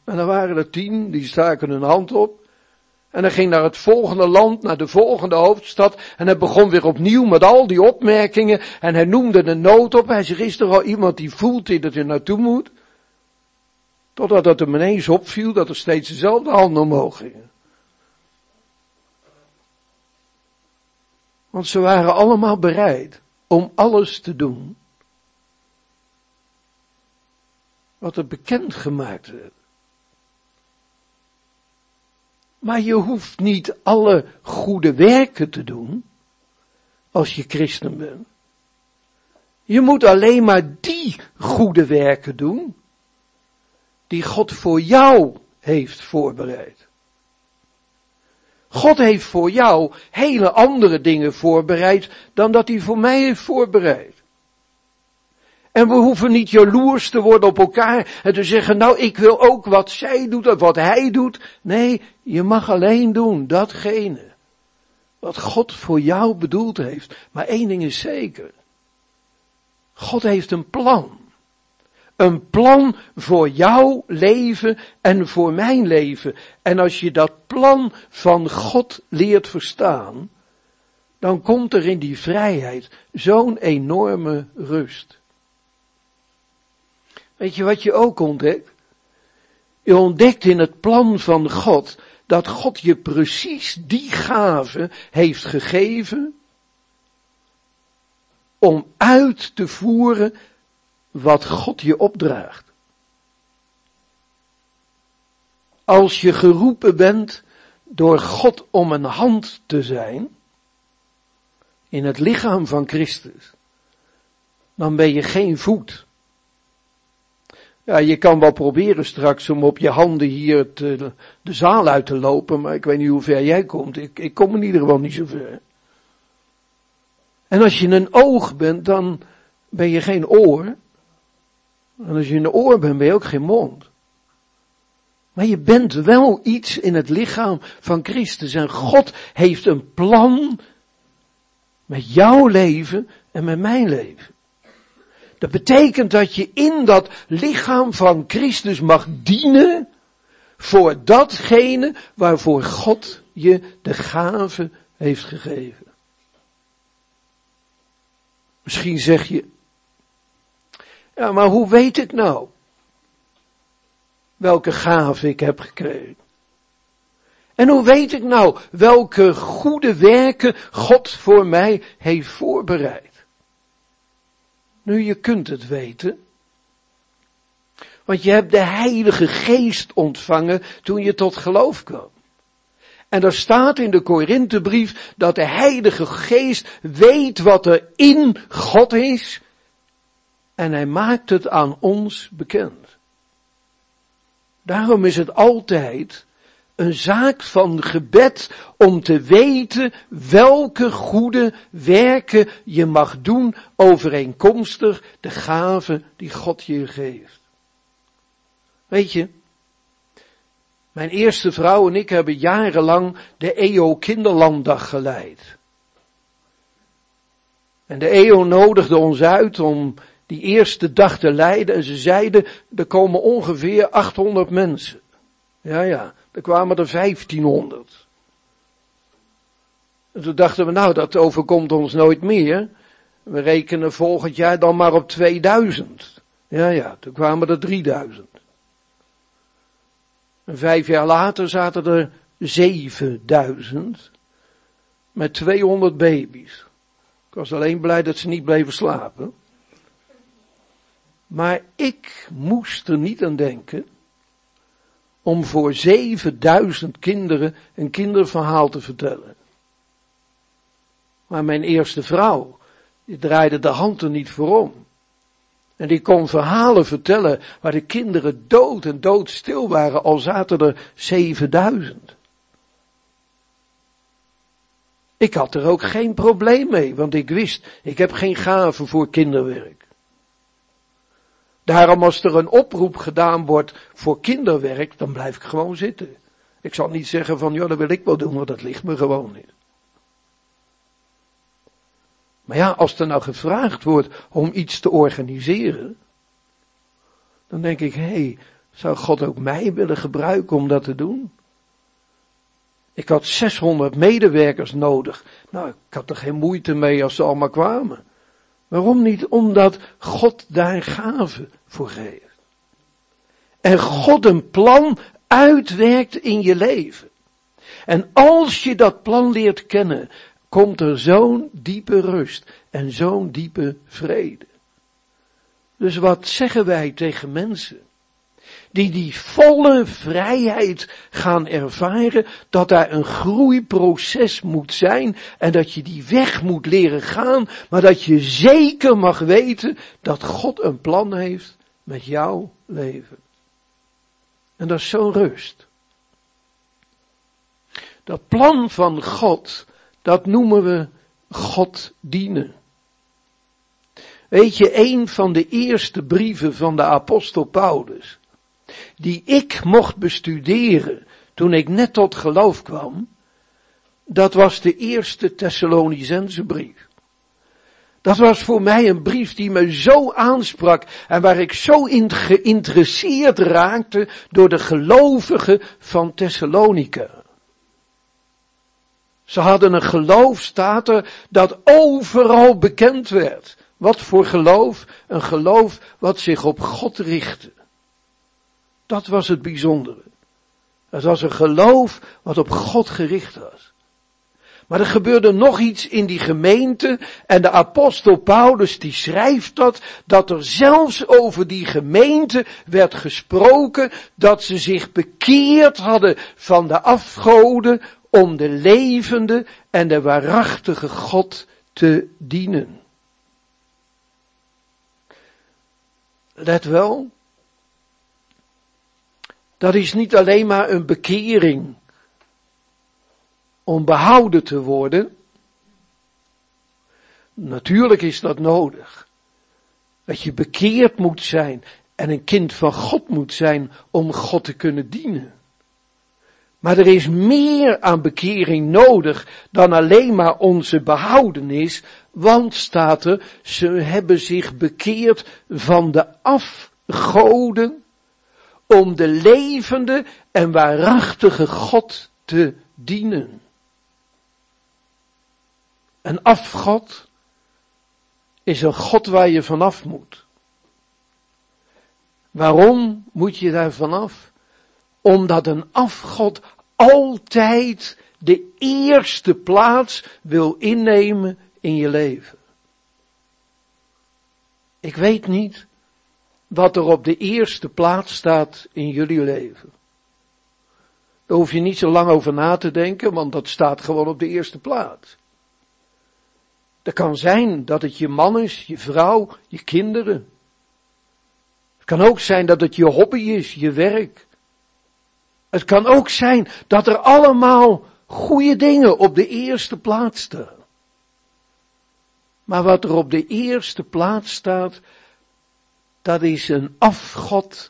En dan waren er tien, die staken hun hand op. En hij ging naar het volgende land, naar de volgende hoofdstad. En hij begon weer opnieuw met al die opmerkingen. En hij noemde de nood op. Hij zei, is er al iemand die voelt dat hij naartoe moet? Totdat het hem ineens opviel dat er steeds dezelfde handen omhoog gingen. Want ze waren allemaal bereid om alles te doen. Wat er bekend gemaakt werd. Maar je hoeft niet alle goede werken te doen als je christen bent. Je moet alleen maar die goede werken doen die God voor jou heeft voorbereid. God heeft voor jou hele andere dingen voorbereid dan dat hij voor mij heeft voorbereid. En we hoeven niet jaloers te worden op elkaar en te zeggen, nou ik wil ook wat zij doet of wat hij doet. Nee, je mag alleen doen datgene wat God voor jou bedoeld heeft. Maar één ding is zeker. God heeft een plan. Een plan voor jouw leven en voor mijn leven. En als je dat plan van God leert verstaan, dan komt er in die vrijheid zo'n enorme rust. Weet je wat je ook ontdekt? Je ontdekt in het plan van God dat God je precies die gave heeft gegeven om uit te voeren wat God je opdraagt. Als je geroepen bent door God om een hand te zijn in het lichaam van Christus, dan ben je geen voet. Ja, je kan wel proberen straks om op je handen hier de zaal uit te lopen, maar ik weet niet hoe ver jij komt. Ik, ik kom in ieder geval niet zo ver. En als je een oog bent, dan ben je geen oor. En als je een oor bent, ben je ook geen mond. Maar je bent wel iets in het lichaam van Christus. En God heeft een plan met jouw leven en met mijn leven. Dat betekent dat je in dat lichaam van Christus mag dienen voor datgene waarvoor God je de gave heeft gegeven. Misschien zeg je, ja, maar hoe weet ik nou welke gave ik heb gekregen? En hoe weet ik nou welke goede werken God voor mij heeft voorbereid? Nu, je kunt het weten. Want je hebt de Heilige Geest ontvangen toen je tot geloof kwam. En er staat in de Korinthebrief dat de Heilige Geest weet wat er in God is. En hij maakt het aan ons bekend. Daarom is het altijd een zaak van gebed om te weten welke goede werken je mag doen overeenkomstig de gave die God je geeft. Weet je, mijn eerste vrouw en ik hebben jarenlang de EO Kinderlanddag geleid. En de EO nodigde ons uit om die eerste dag te leiden en ze zeiden, er komen ongeveer 800 mensen. Ja, ja, er kwamen er 1500. En toen dachten we, nou, dat overkomt ons nooit meer. We rekenen volgend jaar dan maar op 2000. Ja, ja, toen kwamen er 3000. En vijf jaar later zaten er 7000 met 200 baby's. Ik was alleen blij dat ze niet bleven slapen. Maar ik moest er niet aan denken om voor 7000 kinderen een kinderverhaal te vertellen. Maar mijn eerste vrouw, die draaide de hand er niet voor om. En die kon verhalen vertellen waar de kinderen dood en doodstil waren, al zaten er 7000. Ik had er ook geen probleem mee, want ik wist, ik heb geen gave voor kinderwerk. Daarom als er een oproep gedaan wordt voor kinderwerk, dan blijf ik gewoon zitten. Ik zal niet zeggen van, ja, dat wil ik wel doen, want dat ligt me gewoon niet. Maar ja, als er nou gevraagd wordt om iets te organiseren, dan denk ik, hé, hey, zou God ook mij willen gebruiken om dat te doen? Ik had 600 medewerkers nodig. Nou, ik had er geen moeite mee als ze allemaal kwamen. Waarom niet? Omdat God daar gaven voor. En God een plan uitwerkt in je leven. En als je dat plan leert kennen, komt er zo'n diepe rust en zo'n diepe vrede. Dus wat zeggen wij tegen mensen? Die die volle vrijheid gaan ervaren, dat daar een groeiproces moet zijn en dat je die weg moet leren gaan, maar dat je zeker mag weten dat God een plan heeft met jouw leven. En dat is zo'n rust. Dat plan van God, dat noemen we God dienen. Weet je, een van de eerste brieven van de apostel Paulus, die ik mocht bestuderen toen ik net tot geloof kwam, dat was de eerste Thessalonicense brief. Dat was voor mij een brief die me zo aansprak en waar ik zo in geïnteresseerd raakte door de gelovigen van Thessalonica. Ze hadden een geloof, staat er, dat overal bekend werd. Wat voor geloof? Een geloof wat zich op God richtte. Dat was het bijzondere. Het was een geloof wat op God gericht was. Maar er gebeurde nog iets in die gemeente en de apostel Paulus die schrijft dat, dat er zelfs over die gemeente werd gesproken dat ze zich bekeerd hadden van de afgoden om de levende en de waarachtige God te dienen. Let wel, dat is niet alleen maar een bekering om behouden te worden. Natuurlijk is dat nodig. Dat je bekeerd moet zijn en een kind van God moet zijn om God te kunnen dienen. Maar er is meer aan bekering nodig dan alleen maar onze behoudenis, want staat er, ze hebben zich bekeerd van de afgoden om de levende en waarachtige God te dienen. Een afgod is een God waar je vanaf moet. Waarom moet je daar vanaf? Omdat een afgod altijd de eerste plaats wil innemen in je leven. Ik weet niet wat er op de eerste plaats staat in jullie leven. Daar hoef je niet zo lang over na te denken, want dat staat gewoon op de eerste plaats. Het kan zijn dat het je man is, je vrouw, je kinderen. Het kan ook zijn dat het je hobby is, je werk. Het kan ook zijn dat er allemaal goede dingen op de eerste plaats staan. Maar wat er op de eerste plaats staat, dat is een afgod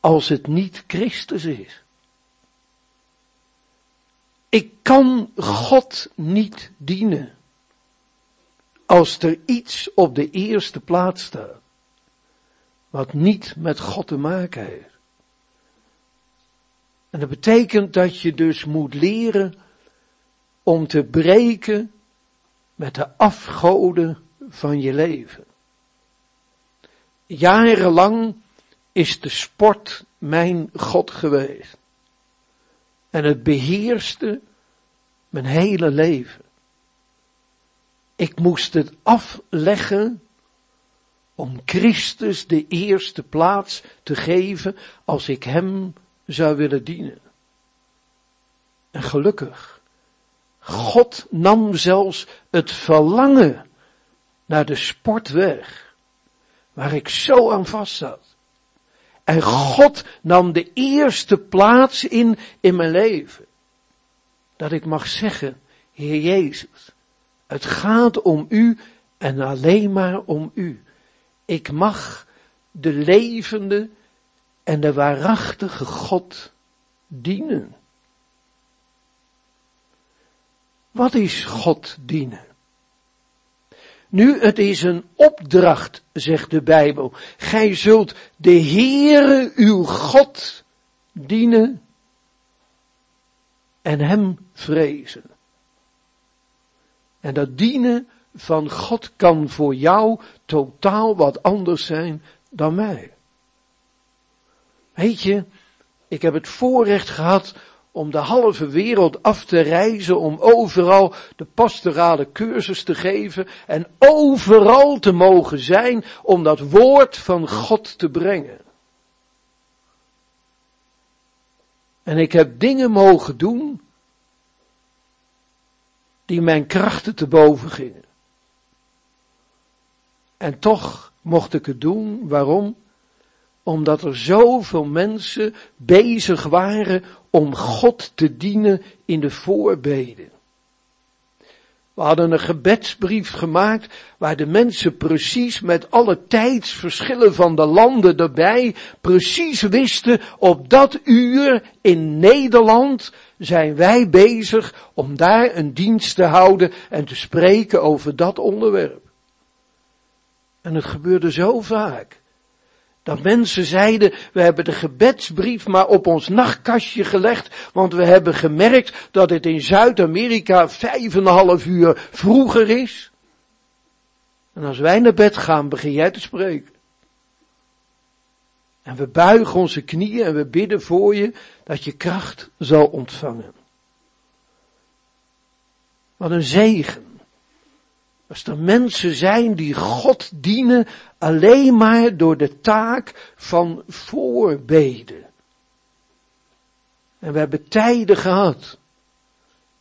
als het niet Christus is. Ik kan God niet dienen als er iets op de eerste plaats staat wat niet met God te maken heeft. En dat betekent dat je dus moet leren om te breken met de afgoden van je leven. Jarenlang is de sport mijn God geweest. En het beheerste mijn hele leven. Ik moest het afleggen om Christus de eerste plaats te geven als ik Hem zou willen dienen. En gelukkig, God nam zelfs het verlangen naar de sport weg, waar ik zo aan vast zat. En God nam de eerste plaats in in mijn leven. Dat ik mag zeggen, Heer Jezus, het gaat om u en alleen maar om u. Ik mag de levende en de waarachtige God dienen. Wat is God dienen? Nu, het is een opdracht, zegt de Bijbel. Gij zult de Heere uw God dienen en Hem vrezen. En dat dienen van God kan voor jou totaal wat anders zijn dan mij. Weet je, ik heb het voorrecht gehad om de halve wereld af te reizen, om overal de pastorale cursus te geven en overal te mogen zijn om dat woord van God te brengen. En ik heb dingen mogen doen die mijn krachten te boven gingen. En toch mocht ik het doen. Waarom? Omdat er zoveel mensen bezig waren om God te dienen in de voorbeden. We hadden een gebedsbrief gemaakt waar de mensen precies met alle tijdsverschillen van de landen erbij precies wisten op dat uur in Nederland zijn wij bezig om daar een dienst te houden en te spreken over dat onderwerp. En het gebeurde zo vaak. Dat mensen zeiden, we hebben de gebedsbrief maar op ons nachtkastje gelegd, want we hebben gemerkt dat het in Zuid-Amerika vijf en een half uur vroeger is. En als wij naar bed gaan, begin jij te spreken. En we buigen onze knieën en we bidden voor je dat je kracht zal ontvangen. Wat een zegen. Als er mensen zijn die God dienen alleen maar door de taak van voorbeden. En we hebben tijden gehad.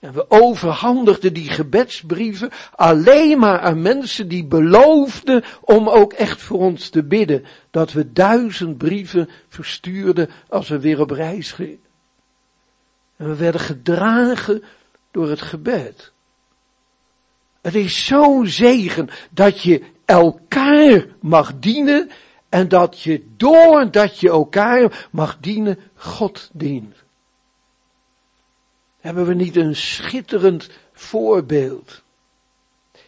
En we overhandigden die gebedsbrieven alleen maar aan mensen die beloofden om ook echt voor ons te bidden. Dat we duizend brieven verstuurden als we weer op reis gingen. En we werden gedragen door het gebed. Het is zo'n zegen dat je elkaar mag dienen en dat je doordat je elkaar mag dienen, God dient. Hebben we niet een schitterend voorbeeld?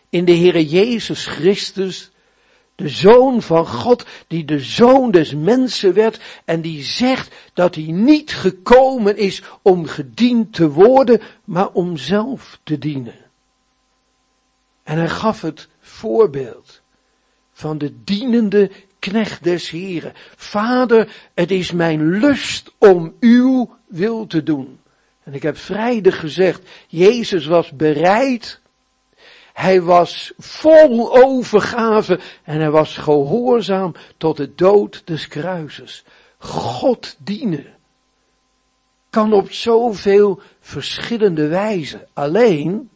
In de Heere Jezus Christus, de Zoon van God, die de Zoon des mensen werd en die zegt dat hij niet gekomen is om gediend te worden, maar om zelf te dienen. En hij gaf het voorbeeld van de dienende knecht des Heren. Vader, het is mijn lust om uw wil te doen. En ik heb vrijdag gezegd, Jezus was bereid, hij was vol overgave en hij was gehoorzaam tot de dood des kruises. God dienen kan op zoveel verschillende wijzen. Alleen,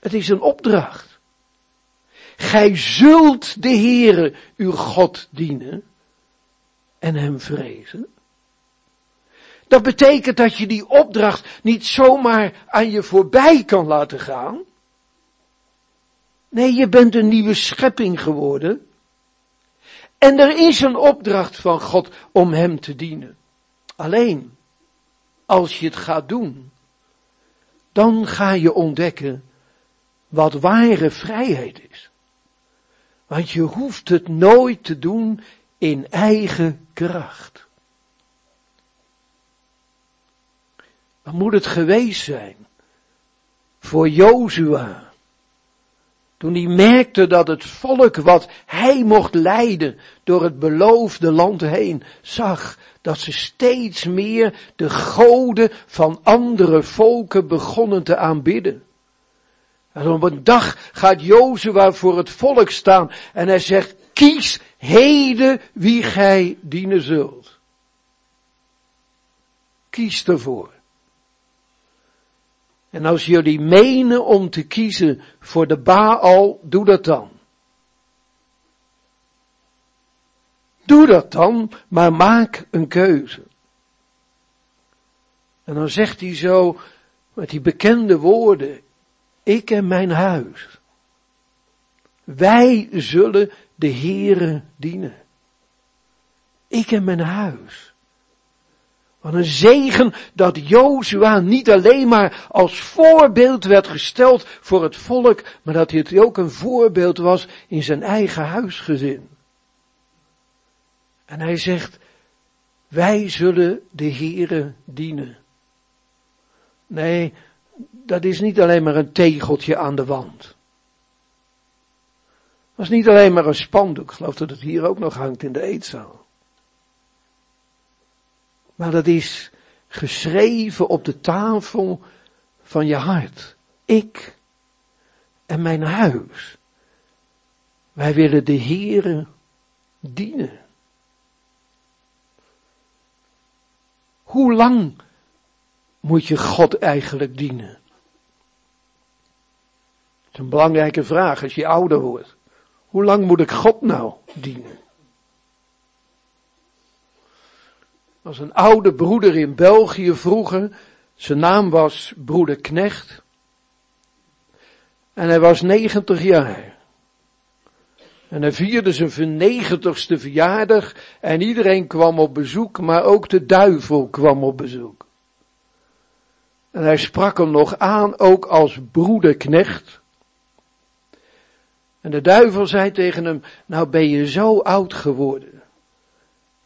het is een opdracht. Gij zult de Heere uw God dienen en hem vrezen. Dat betekent dat je die opdracht niet zomaar aan je voorbij kan laten gaan. Nee, je bent een nieuwe schepping geworden. En er is een opdracht van God om hem te dienen. Alleen, als je het gaat doen, dan ga je ontdekken wat ware vrijheid is. Want je hoeft het nooit te doen in eigen kracht. Wat moet het geweest zijn voor Jozua? Toen hij merkte dat het volk wat hij mocht leiden door het beloofde land heen zag dat ze steeds meer de goden van andere volken begonnen te aanbidden. En op een dag gaat Jozua voor het volk staan en hij zegt, kies heden wie gij dienen zult. Kies ervoor. En als jullie menen om te kiezen voor de Baal, doe dat dan. Doe dat dan, maar maak een keuze. En dan zegt hij zo, met die bekende woorden, ik en mijn huis. Wij zullen de Heere dienen. Ik en mijn huis. Wat een zegen dat Jozua niet alleen maar als voorbeeld werd gesteld voor het volk, maar dat hij ook een voorbeeld was in zijn eigen huisgezin. En hij zegt, wij zullen de Heere dienen. Nee, dat is niet alleen maar een tegeltje aan de wand. Dat is niet alleen maar een spandoek. Ik geloof dat het hier ook nog hangt in de eetzaal. Maar dat is geschreven op de tafel van je hart. Ik en mijn huis. Wij willen de Heere dienen. Hoe lang moet je God eigenlijk dienen? Dat is een belangrijke vraag als je ouder wordt. Hoe lang moet ik God nou dienen? Was een oude broeder in België vroeger. Zijn naam was broeder Knecht. En hij was 90 jaar. En hij vierde zijn vernegentigste verjaardag en iedereen kwam op bezoek, maar ook de duivel kwam op bezoek. En hij sprak hem nog aan, ook als broederknecht. En de duivel zei tegen hem, nou ben je zo oud geworden.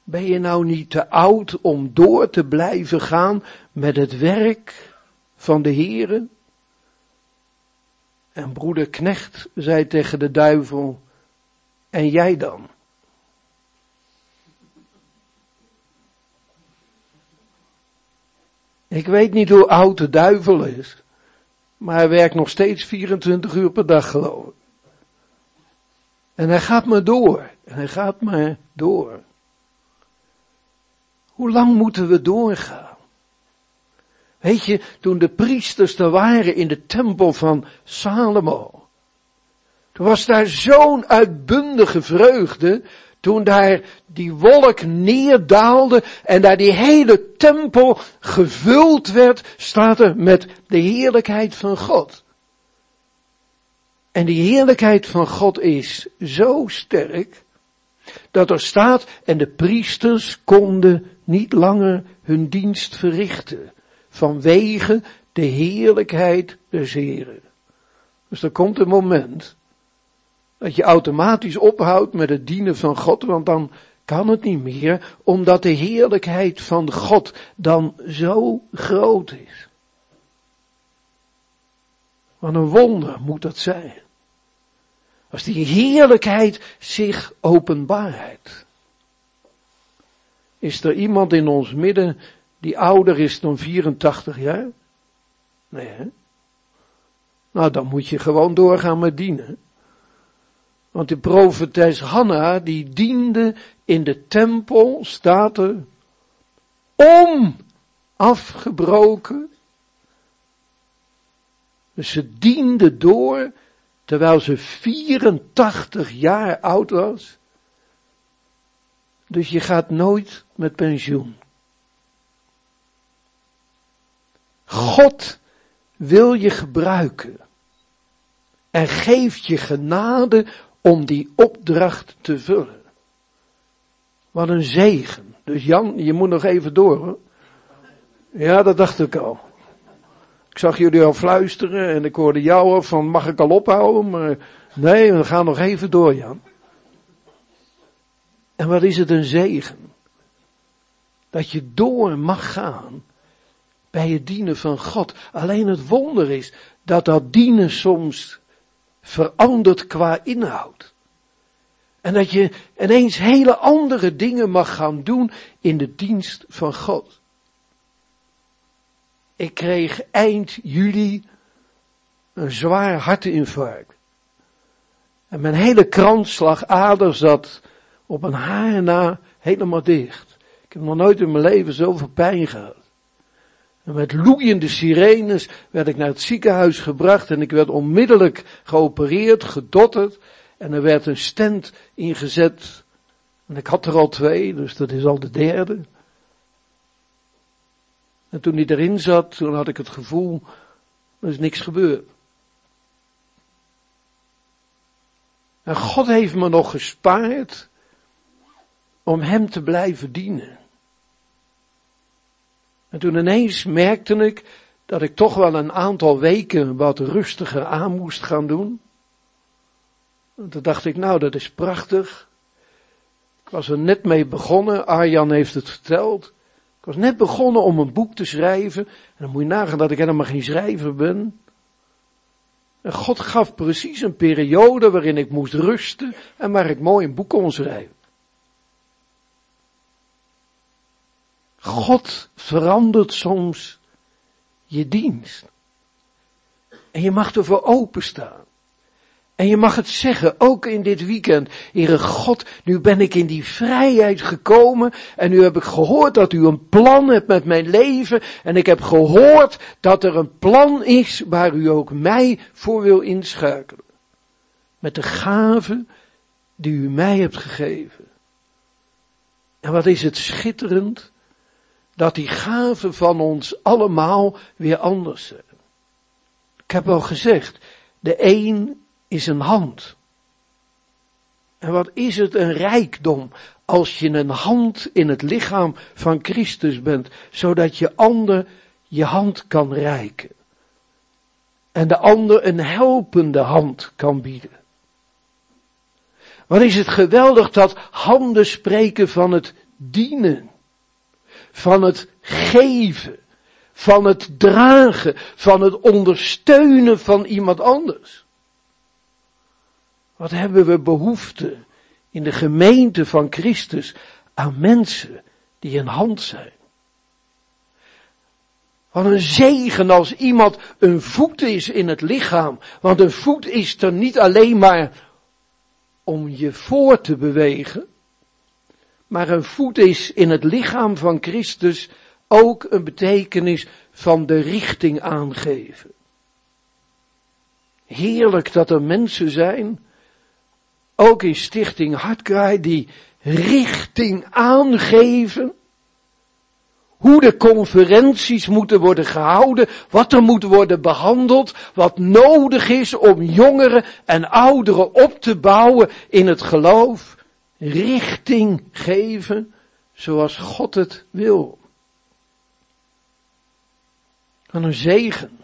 Ben je nou niet te oud om door te blijven gaan met het werk van de Here? En broeder Knecht zei tegen de duivel, en jij dan? Ik weet niet hoe oud de duivel is, maar hij werkt nog steeds 24 uur per dag geloof ik. En hij gaat maar door, en hij gaat maar door. Hoe lang moeten we doorgaan? Weet je, toen de priesters er waren in de tempel van Salomo, toen was daar zo'n uitbundige vreugde, toen daar die wolk neerdaalde en daar die hele tempel gevuld werd, staat er met de heerlijkheid van God. En die heerlijkheid van God is zo sterk, dat er staat, en de priesters konden niet langer hun dienst verrichten, vanwege de heerlijkheid des Heren. Dus er komt een moment dat je automatisch ophoudt met het dienen van God, want dan kan het niet meer, omdat de heerlijkheid van God dan zo groot is. Wat een wonder moet dat zijn. Als die heerlijkheid zich openbaart. Is er iemand in ons midden die ouder is dan 84 jaar? Nee, hè? Nou, dan moet je gewoon doorgaan met dienen. Want de profetes Hanna, die diende in de tempel, staat er, onafgebroken. Dus ze diende door, terwijl ze 84 jaar oud was. Dus je gaat nooit met pensioen. God wil je gebruiken. En geeft je genade om die opdracht te vullen. Wat een zegen. Dus Jan, je moet nog even door hoor. Ja, dat dacht ik al. Ik zag jullie al fluisteren en ik hoorde jou van mag ik al ophouden, maar nee, we gaan nog even door Jan. En wat is het een zegen. Dat je door mag gaan bij het dienen van God. Alleen het wonder is dat dat dienen soms verandert qua inhoud. En dat je ineens hele andere dingen mag gaan doen in de dienst van God. Ik kreeg eind juli een zwaar hartinfarct. En mijn hele kransslagader zat op een haar na helemaal dicht. Ik heb nog nooit in mijn leven zoveel pijn gehad. En met loeiende sirenes werd ik naar het ziekenhuis gebracht en ik werd onmiddellijk geopereerd, gedotterd. En er werd een stent ingezet. En ik had er al twee, dus dat is al de derde. En toen hij erin zat, toen had ik het gevoel, er is niks gebeurd. En God heeft me nog gespaard om hem te blijven dienen. En toen ineens merkte ik dat ik toch wel een aantal weken wat rustiger aan moest gaan doen. En toen dacht ik, nou dat is prachtig. Ik was er net mee begonnen, Arjan heeft het verteld. Ik was net begonnen om een boek te schrijven. En dan moet je nagaan dat ik helemaal geen schrijver ben. En God gaf precies een periode waarin ik moest rusten en waar ik mooi een boek kon schrijven. God verandert soms je dienst. En je mag ervoor openstaan. En je mag het zeggen, ook in dit weekend. Heere God, nu ben ik in die vrijheid gekomen en nu heb ik gehoord dat u een plan hebt met mijn leven. En ik heb gehoord dat er een plan is waar u ook mij voor wil inschakelen. Met de gave die u mij hebt gegeven. En wat is het schitterend dat die gaven van ons allemaal weer anders zijn. Ik heb al gezegd, De een is een hand. En wat is het een rijkdom als je een hand in het lichaam van Christus bent, zodat je ander je hand kan reiken. En de ander een helpende hand kan bieden. Wat is het geweldig dat handen spreken van het dienen, van het geven, van het dragen, van het ondersteunen van iemand anders. Wat hebben we behoefte in de gemeente van Christus aan mensen die een hand zijn. Wat een zegen als iemand een voet is in het lichaam. Want een voet is er niet alleen maar om je voor te bewegen. Maar een voet is in het lichaam van Christus ook een betekenis van de richting aangeven. Heerlijk dat er mensen zijn ook in Stichting Hartkraai, die richting aangeven. Hoe de conferenties moeten worden gehouden, wat er moet worden behandeld, wat nodig is om jongeren en ouderen op te bouwen in het geloof. Richting geven zoals God het wil. Van een zegen.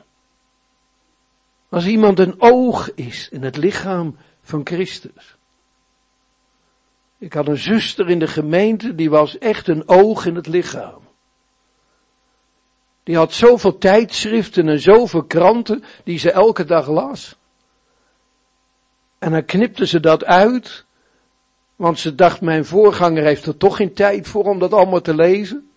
Als iemand een oog is in het lichaam van Christus. Ik had een zuster in de gemeente, die was echt een oog in het lichaam. Die had zoveel tijdschriften en zoveel kranten die ze elke dag las. En dan knipte ze dat uit, want ze dacht mijn voorganger heeft er toch geen tijd voor om dat allemaal te lezen.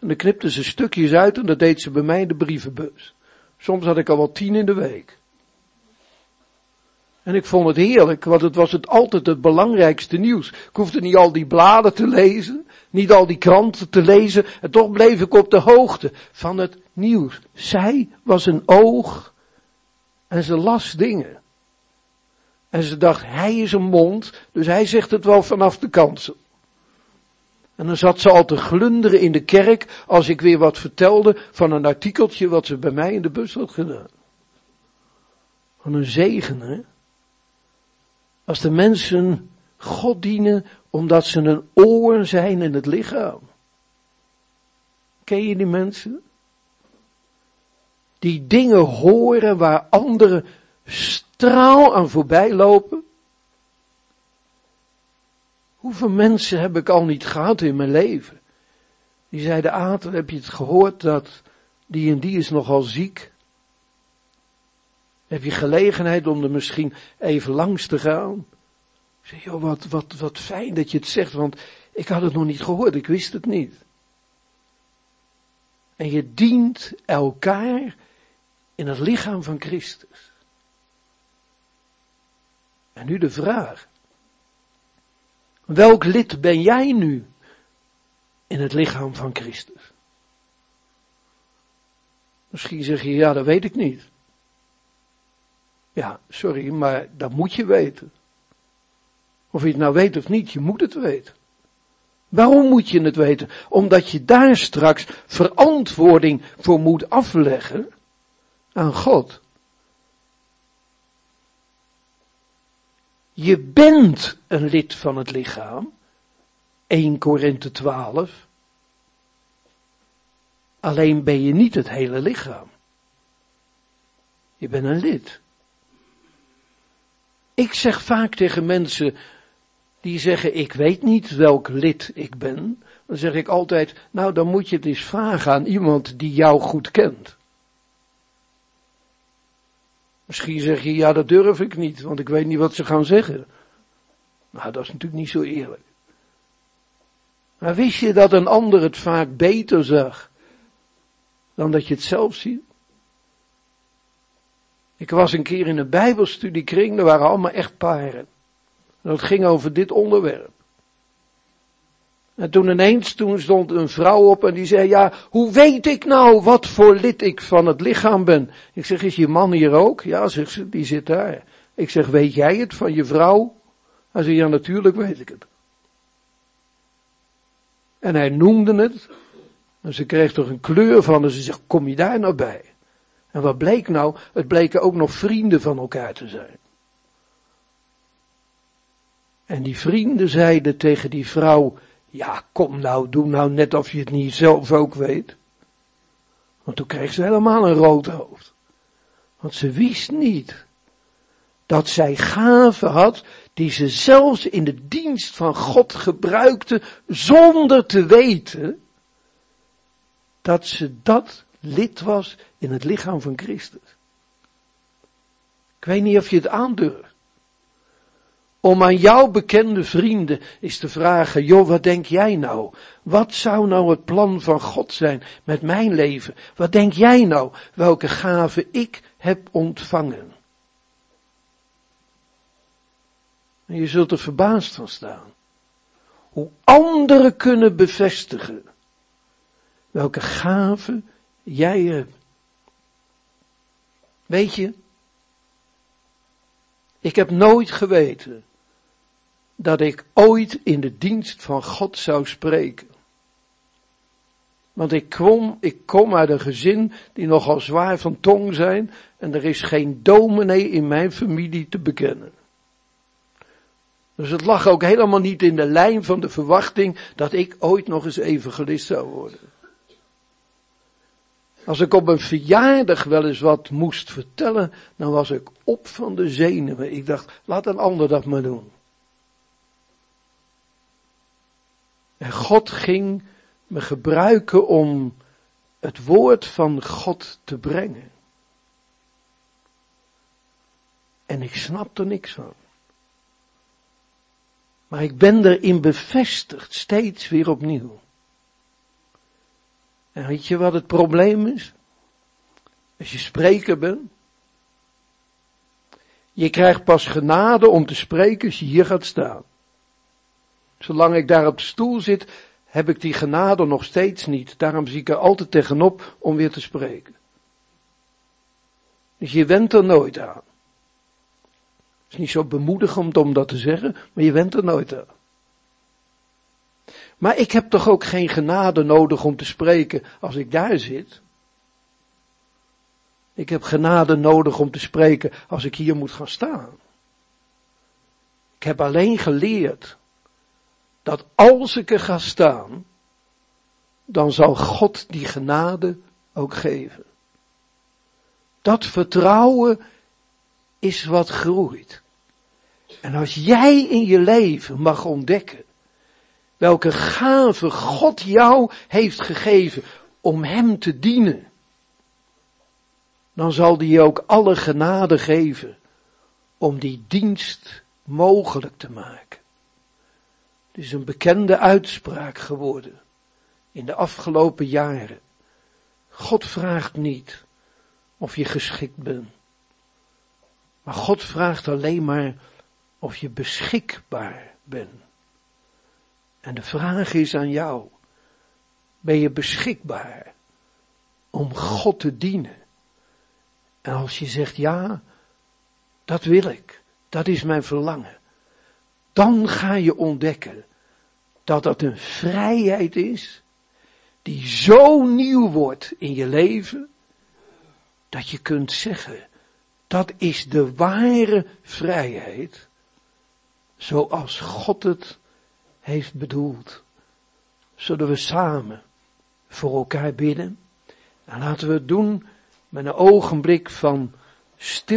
En dan knipte ze stukjes uit en dat deed ze bij mij in de brievenbus. Soms had ik al wel tien in de week. En ik vond het heerlijk, want het was het altijd het belangrijkste nieuws. Ik hoefde niet al die bladen te lezen, niet al die kranten te lezen, en toch bleef ik op de hoogte van het nieuws. Zij was een oog en ze las dingen. En ze dacht, hij is een mond, dus hij zegt het wel vanaf de kansen. En dan zat ze al te glunderen in de kerk als ik weer wat vertelde van een artikeltje wat ze bij mij in de bus had gedaan. Van een zegen, hè? Als de mensen God dienen omdat ze een oor zijn in het lichaam. Ken je die mensen? Die dingen horen waar anderen straal aan voorbij lopen. Hoeveel mensen heb ik al niet gehad in mijn leven? Die zeiden, Aten, heb je het gehoord dat die en die is nogal ziek? Heb je gelegenheid om er misschien even langs te gaan? Ik zeg, joh, wat, wat, wat fijn dat je het zegt, want ik had het nog niet gehoord, ik wist het niet. En je dient elkaar in het lichaam van Christus. En nu de vraag. Welk lid ben jij nu in het lichaam van Christus? Misschien zeg je, ja, dat weet ik niet. Ja, sorry, maar dat moet je weten. Of je het nou weet of niet, je moet het weten. Waarom moet je het weten? Omdat je daar straks verantwoording voor moet afleggen aan God. Je bent een lid van het lichaam. 1 Korinthe 12. Alleen ben je niet het hele lichaam. Je bent een lid. Ik zeg vaak tegen mensen die zeggen ik weet niet welk lid ik ben. Dan zeg ik altijd, nou dan moet je het eens vragen aan iemand die jou goed kent. Misschien zeg je, ja dat durf ik niet, want ik weet niet wat ze gaan zeggen. Nou, dat is natuurlijk niet zo eerlijk. Maar wist je dat een ander het vaak beter zag dan dat je het zelf ziet? Ik was een keer in een bijbelstudiekring, er waren allemaal echtparen. En dat ging over dit onderwerp. En toen ineens, toen stond een vrouw op en die zei, ja, hoe weet ik nou wat voor lid ik van het lichaam ben? Ik zeg, is je man hier ook? Ja, zegt ze, die zit daar. Ik zeg, weet jij het van je vrouw? Hij zei, ja, natuurlijk weet ik het. En hij noemde het. En ze kreeg toch een kleur van en ze zegt, kom je daar nou bij? En wat bleek nou? Het bleken ook nog vrienden van elkaar te zijn. En die vrienden zeiden tegen die vrouw, ja kom nou, doe nou net of je het niet zelf ook weet. Want toen kreeg ze helemaal een rood hoofd. Want ze wist niet dat zij gaven had die ze zelfs in de dienst van God gebruikte zonder te weten dat ze dat lid was in het lichaam van Christus. Ik weet niet of je het aandurft. Om aan jouw bekende vrienden is te vragen, joh, wat denk jij nou? Wat zou nou het plan van God zijn met mijn leven? Wat denk jij nou, welke gave ik heb ontvangen? En je zult er verbaasd van staan. Hoe anderen kunnen bevestigen welke gave jij hebt. Weet je, ik heb nooit geweten dat ik ooit in de dienst van God zou spreken. Want ik kom, ik kom uit een gezin die nogal zwaar van tong zijn en er is geen dominee in mijn familie te bekennen. Dus het lag ook helemaal niet in de lijn van de verwachting dat ik ooit nog eens evangelist zou worden. Als ik op een verjaardag wel eens wat moest vertellen, dan was ik op van de zenuwen. Ik dacht, laat een ander dat maar doen. En God ging me gebruiken om het woord van God te brengen. En ik snap er niks van. Maar ik ben erin bevestigd, steeds weer opnieuw. En weet je wat het probleem is? Als je spreker bent. Je krijgt pas genade om te spreken als je hier gaat staan. Zolang ik daar op de stoel zit, heb ik die genade nog steeds niet. Daarom zie ik er altijd tegenop om weer te spreken. Dus je went er nooit aan. Het is niet zo bemoedigend om dat te zeggen, maar je went er nooit aan. Maar ik heb toch ook geen genade nodig om te spreken als ik daar zit? Ik heb genade nodig om te spreken als ik hier moet gaan staan. Ik heb alleen geleerd dat als ik er ga staan, dan zal God die genade ook geven. Dat vertrouwen is wat groeit. En als jij in je leven mag ontdekken welke gave God jou heeft gegeven om Hem te dienen, dan zal die je ook alle genade geven om die dienst mogelijk te maken. Het is een bekende uitspraak geworden in de afgelopen jaren. God vraagt niet of je geschikt bent. Maar God vraagt alleen maar of je beschikbaar bent. En de vraag is aan jou, ben je beschikbaar om God te dienen? En als je zegt ja, dat wil ik, dat is mijn verlangen, dan ga je ontdekken dat dat een vrijheid is die zo nieuw wordt in je leven, dat je kunt zeggen, dat is de ware vrijheid, zoals God het heeft bedoeld. Zullen we samen voor elkaar bidden? En laten we het doen met een ogenblik van stil.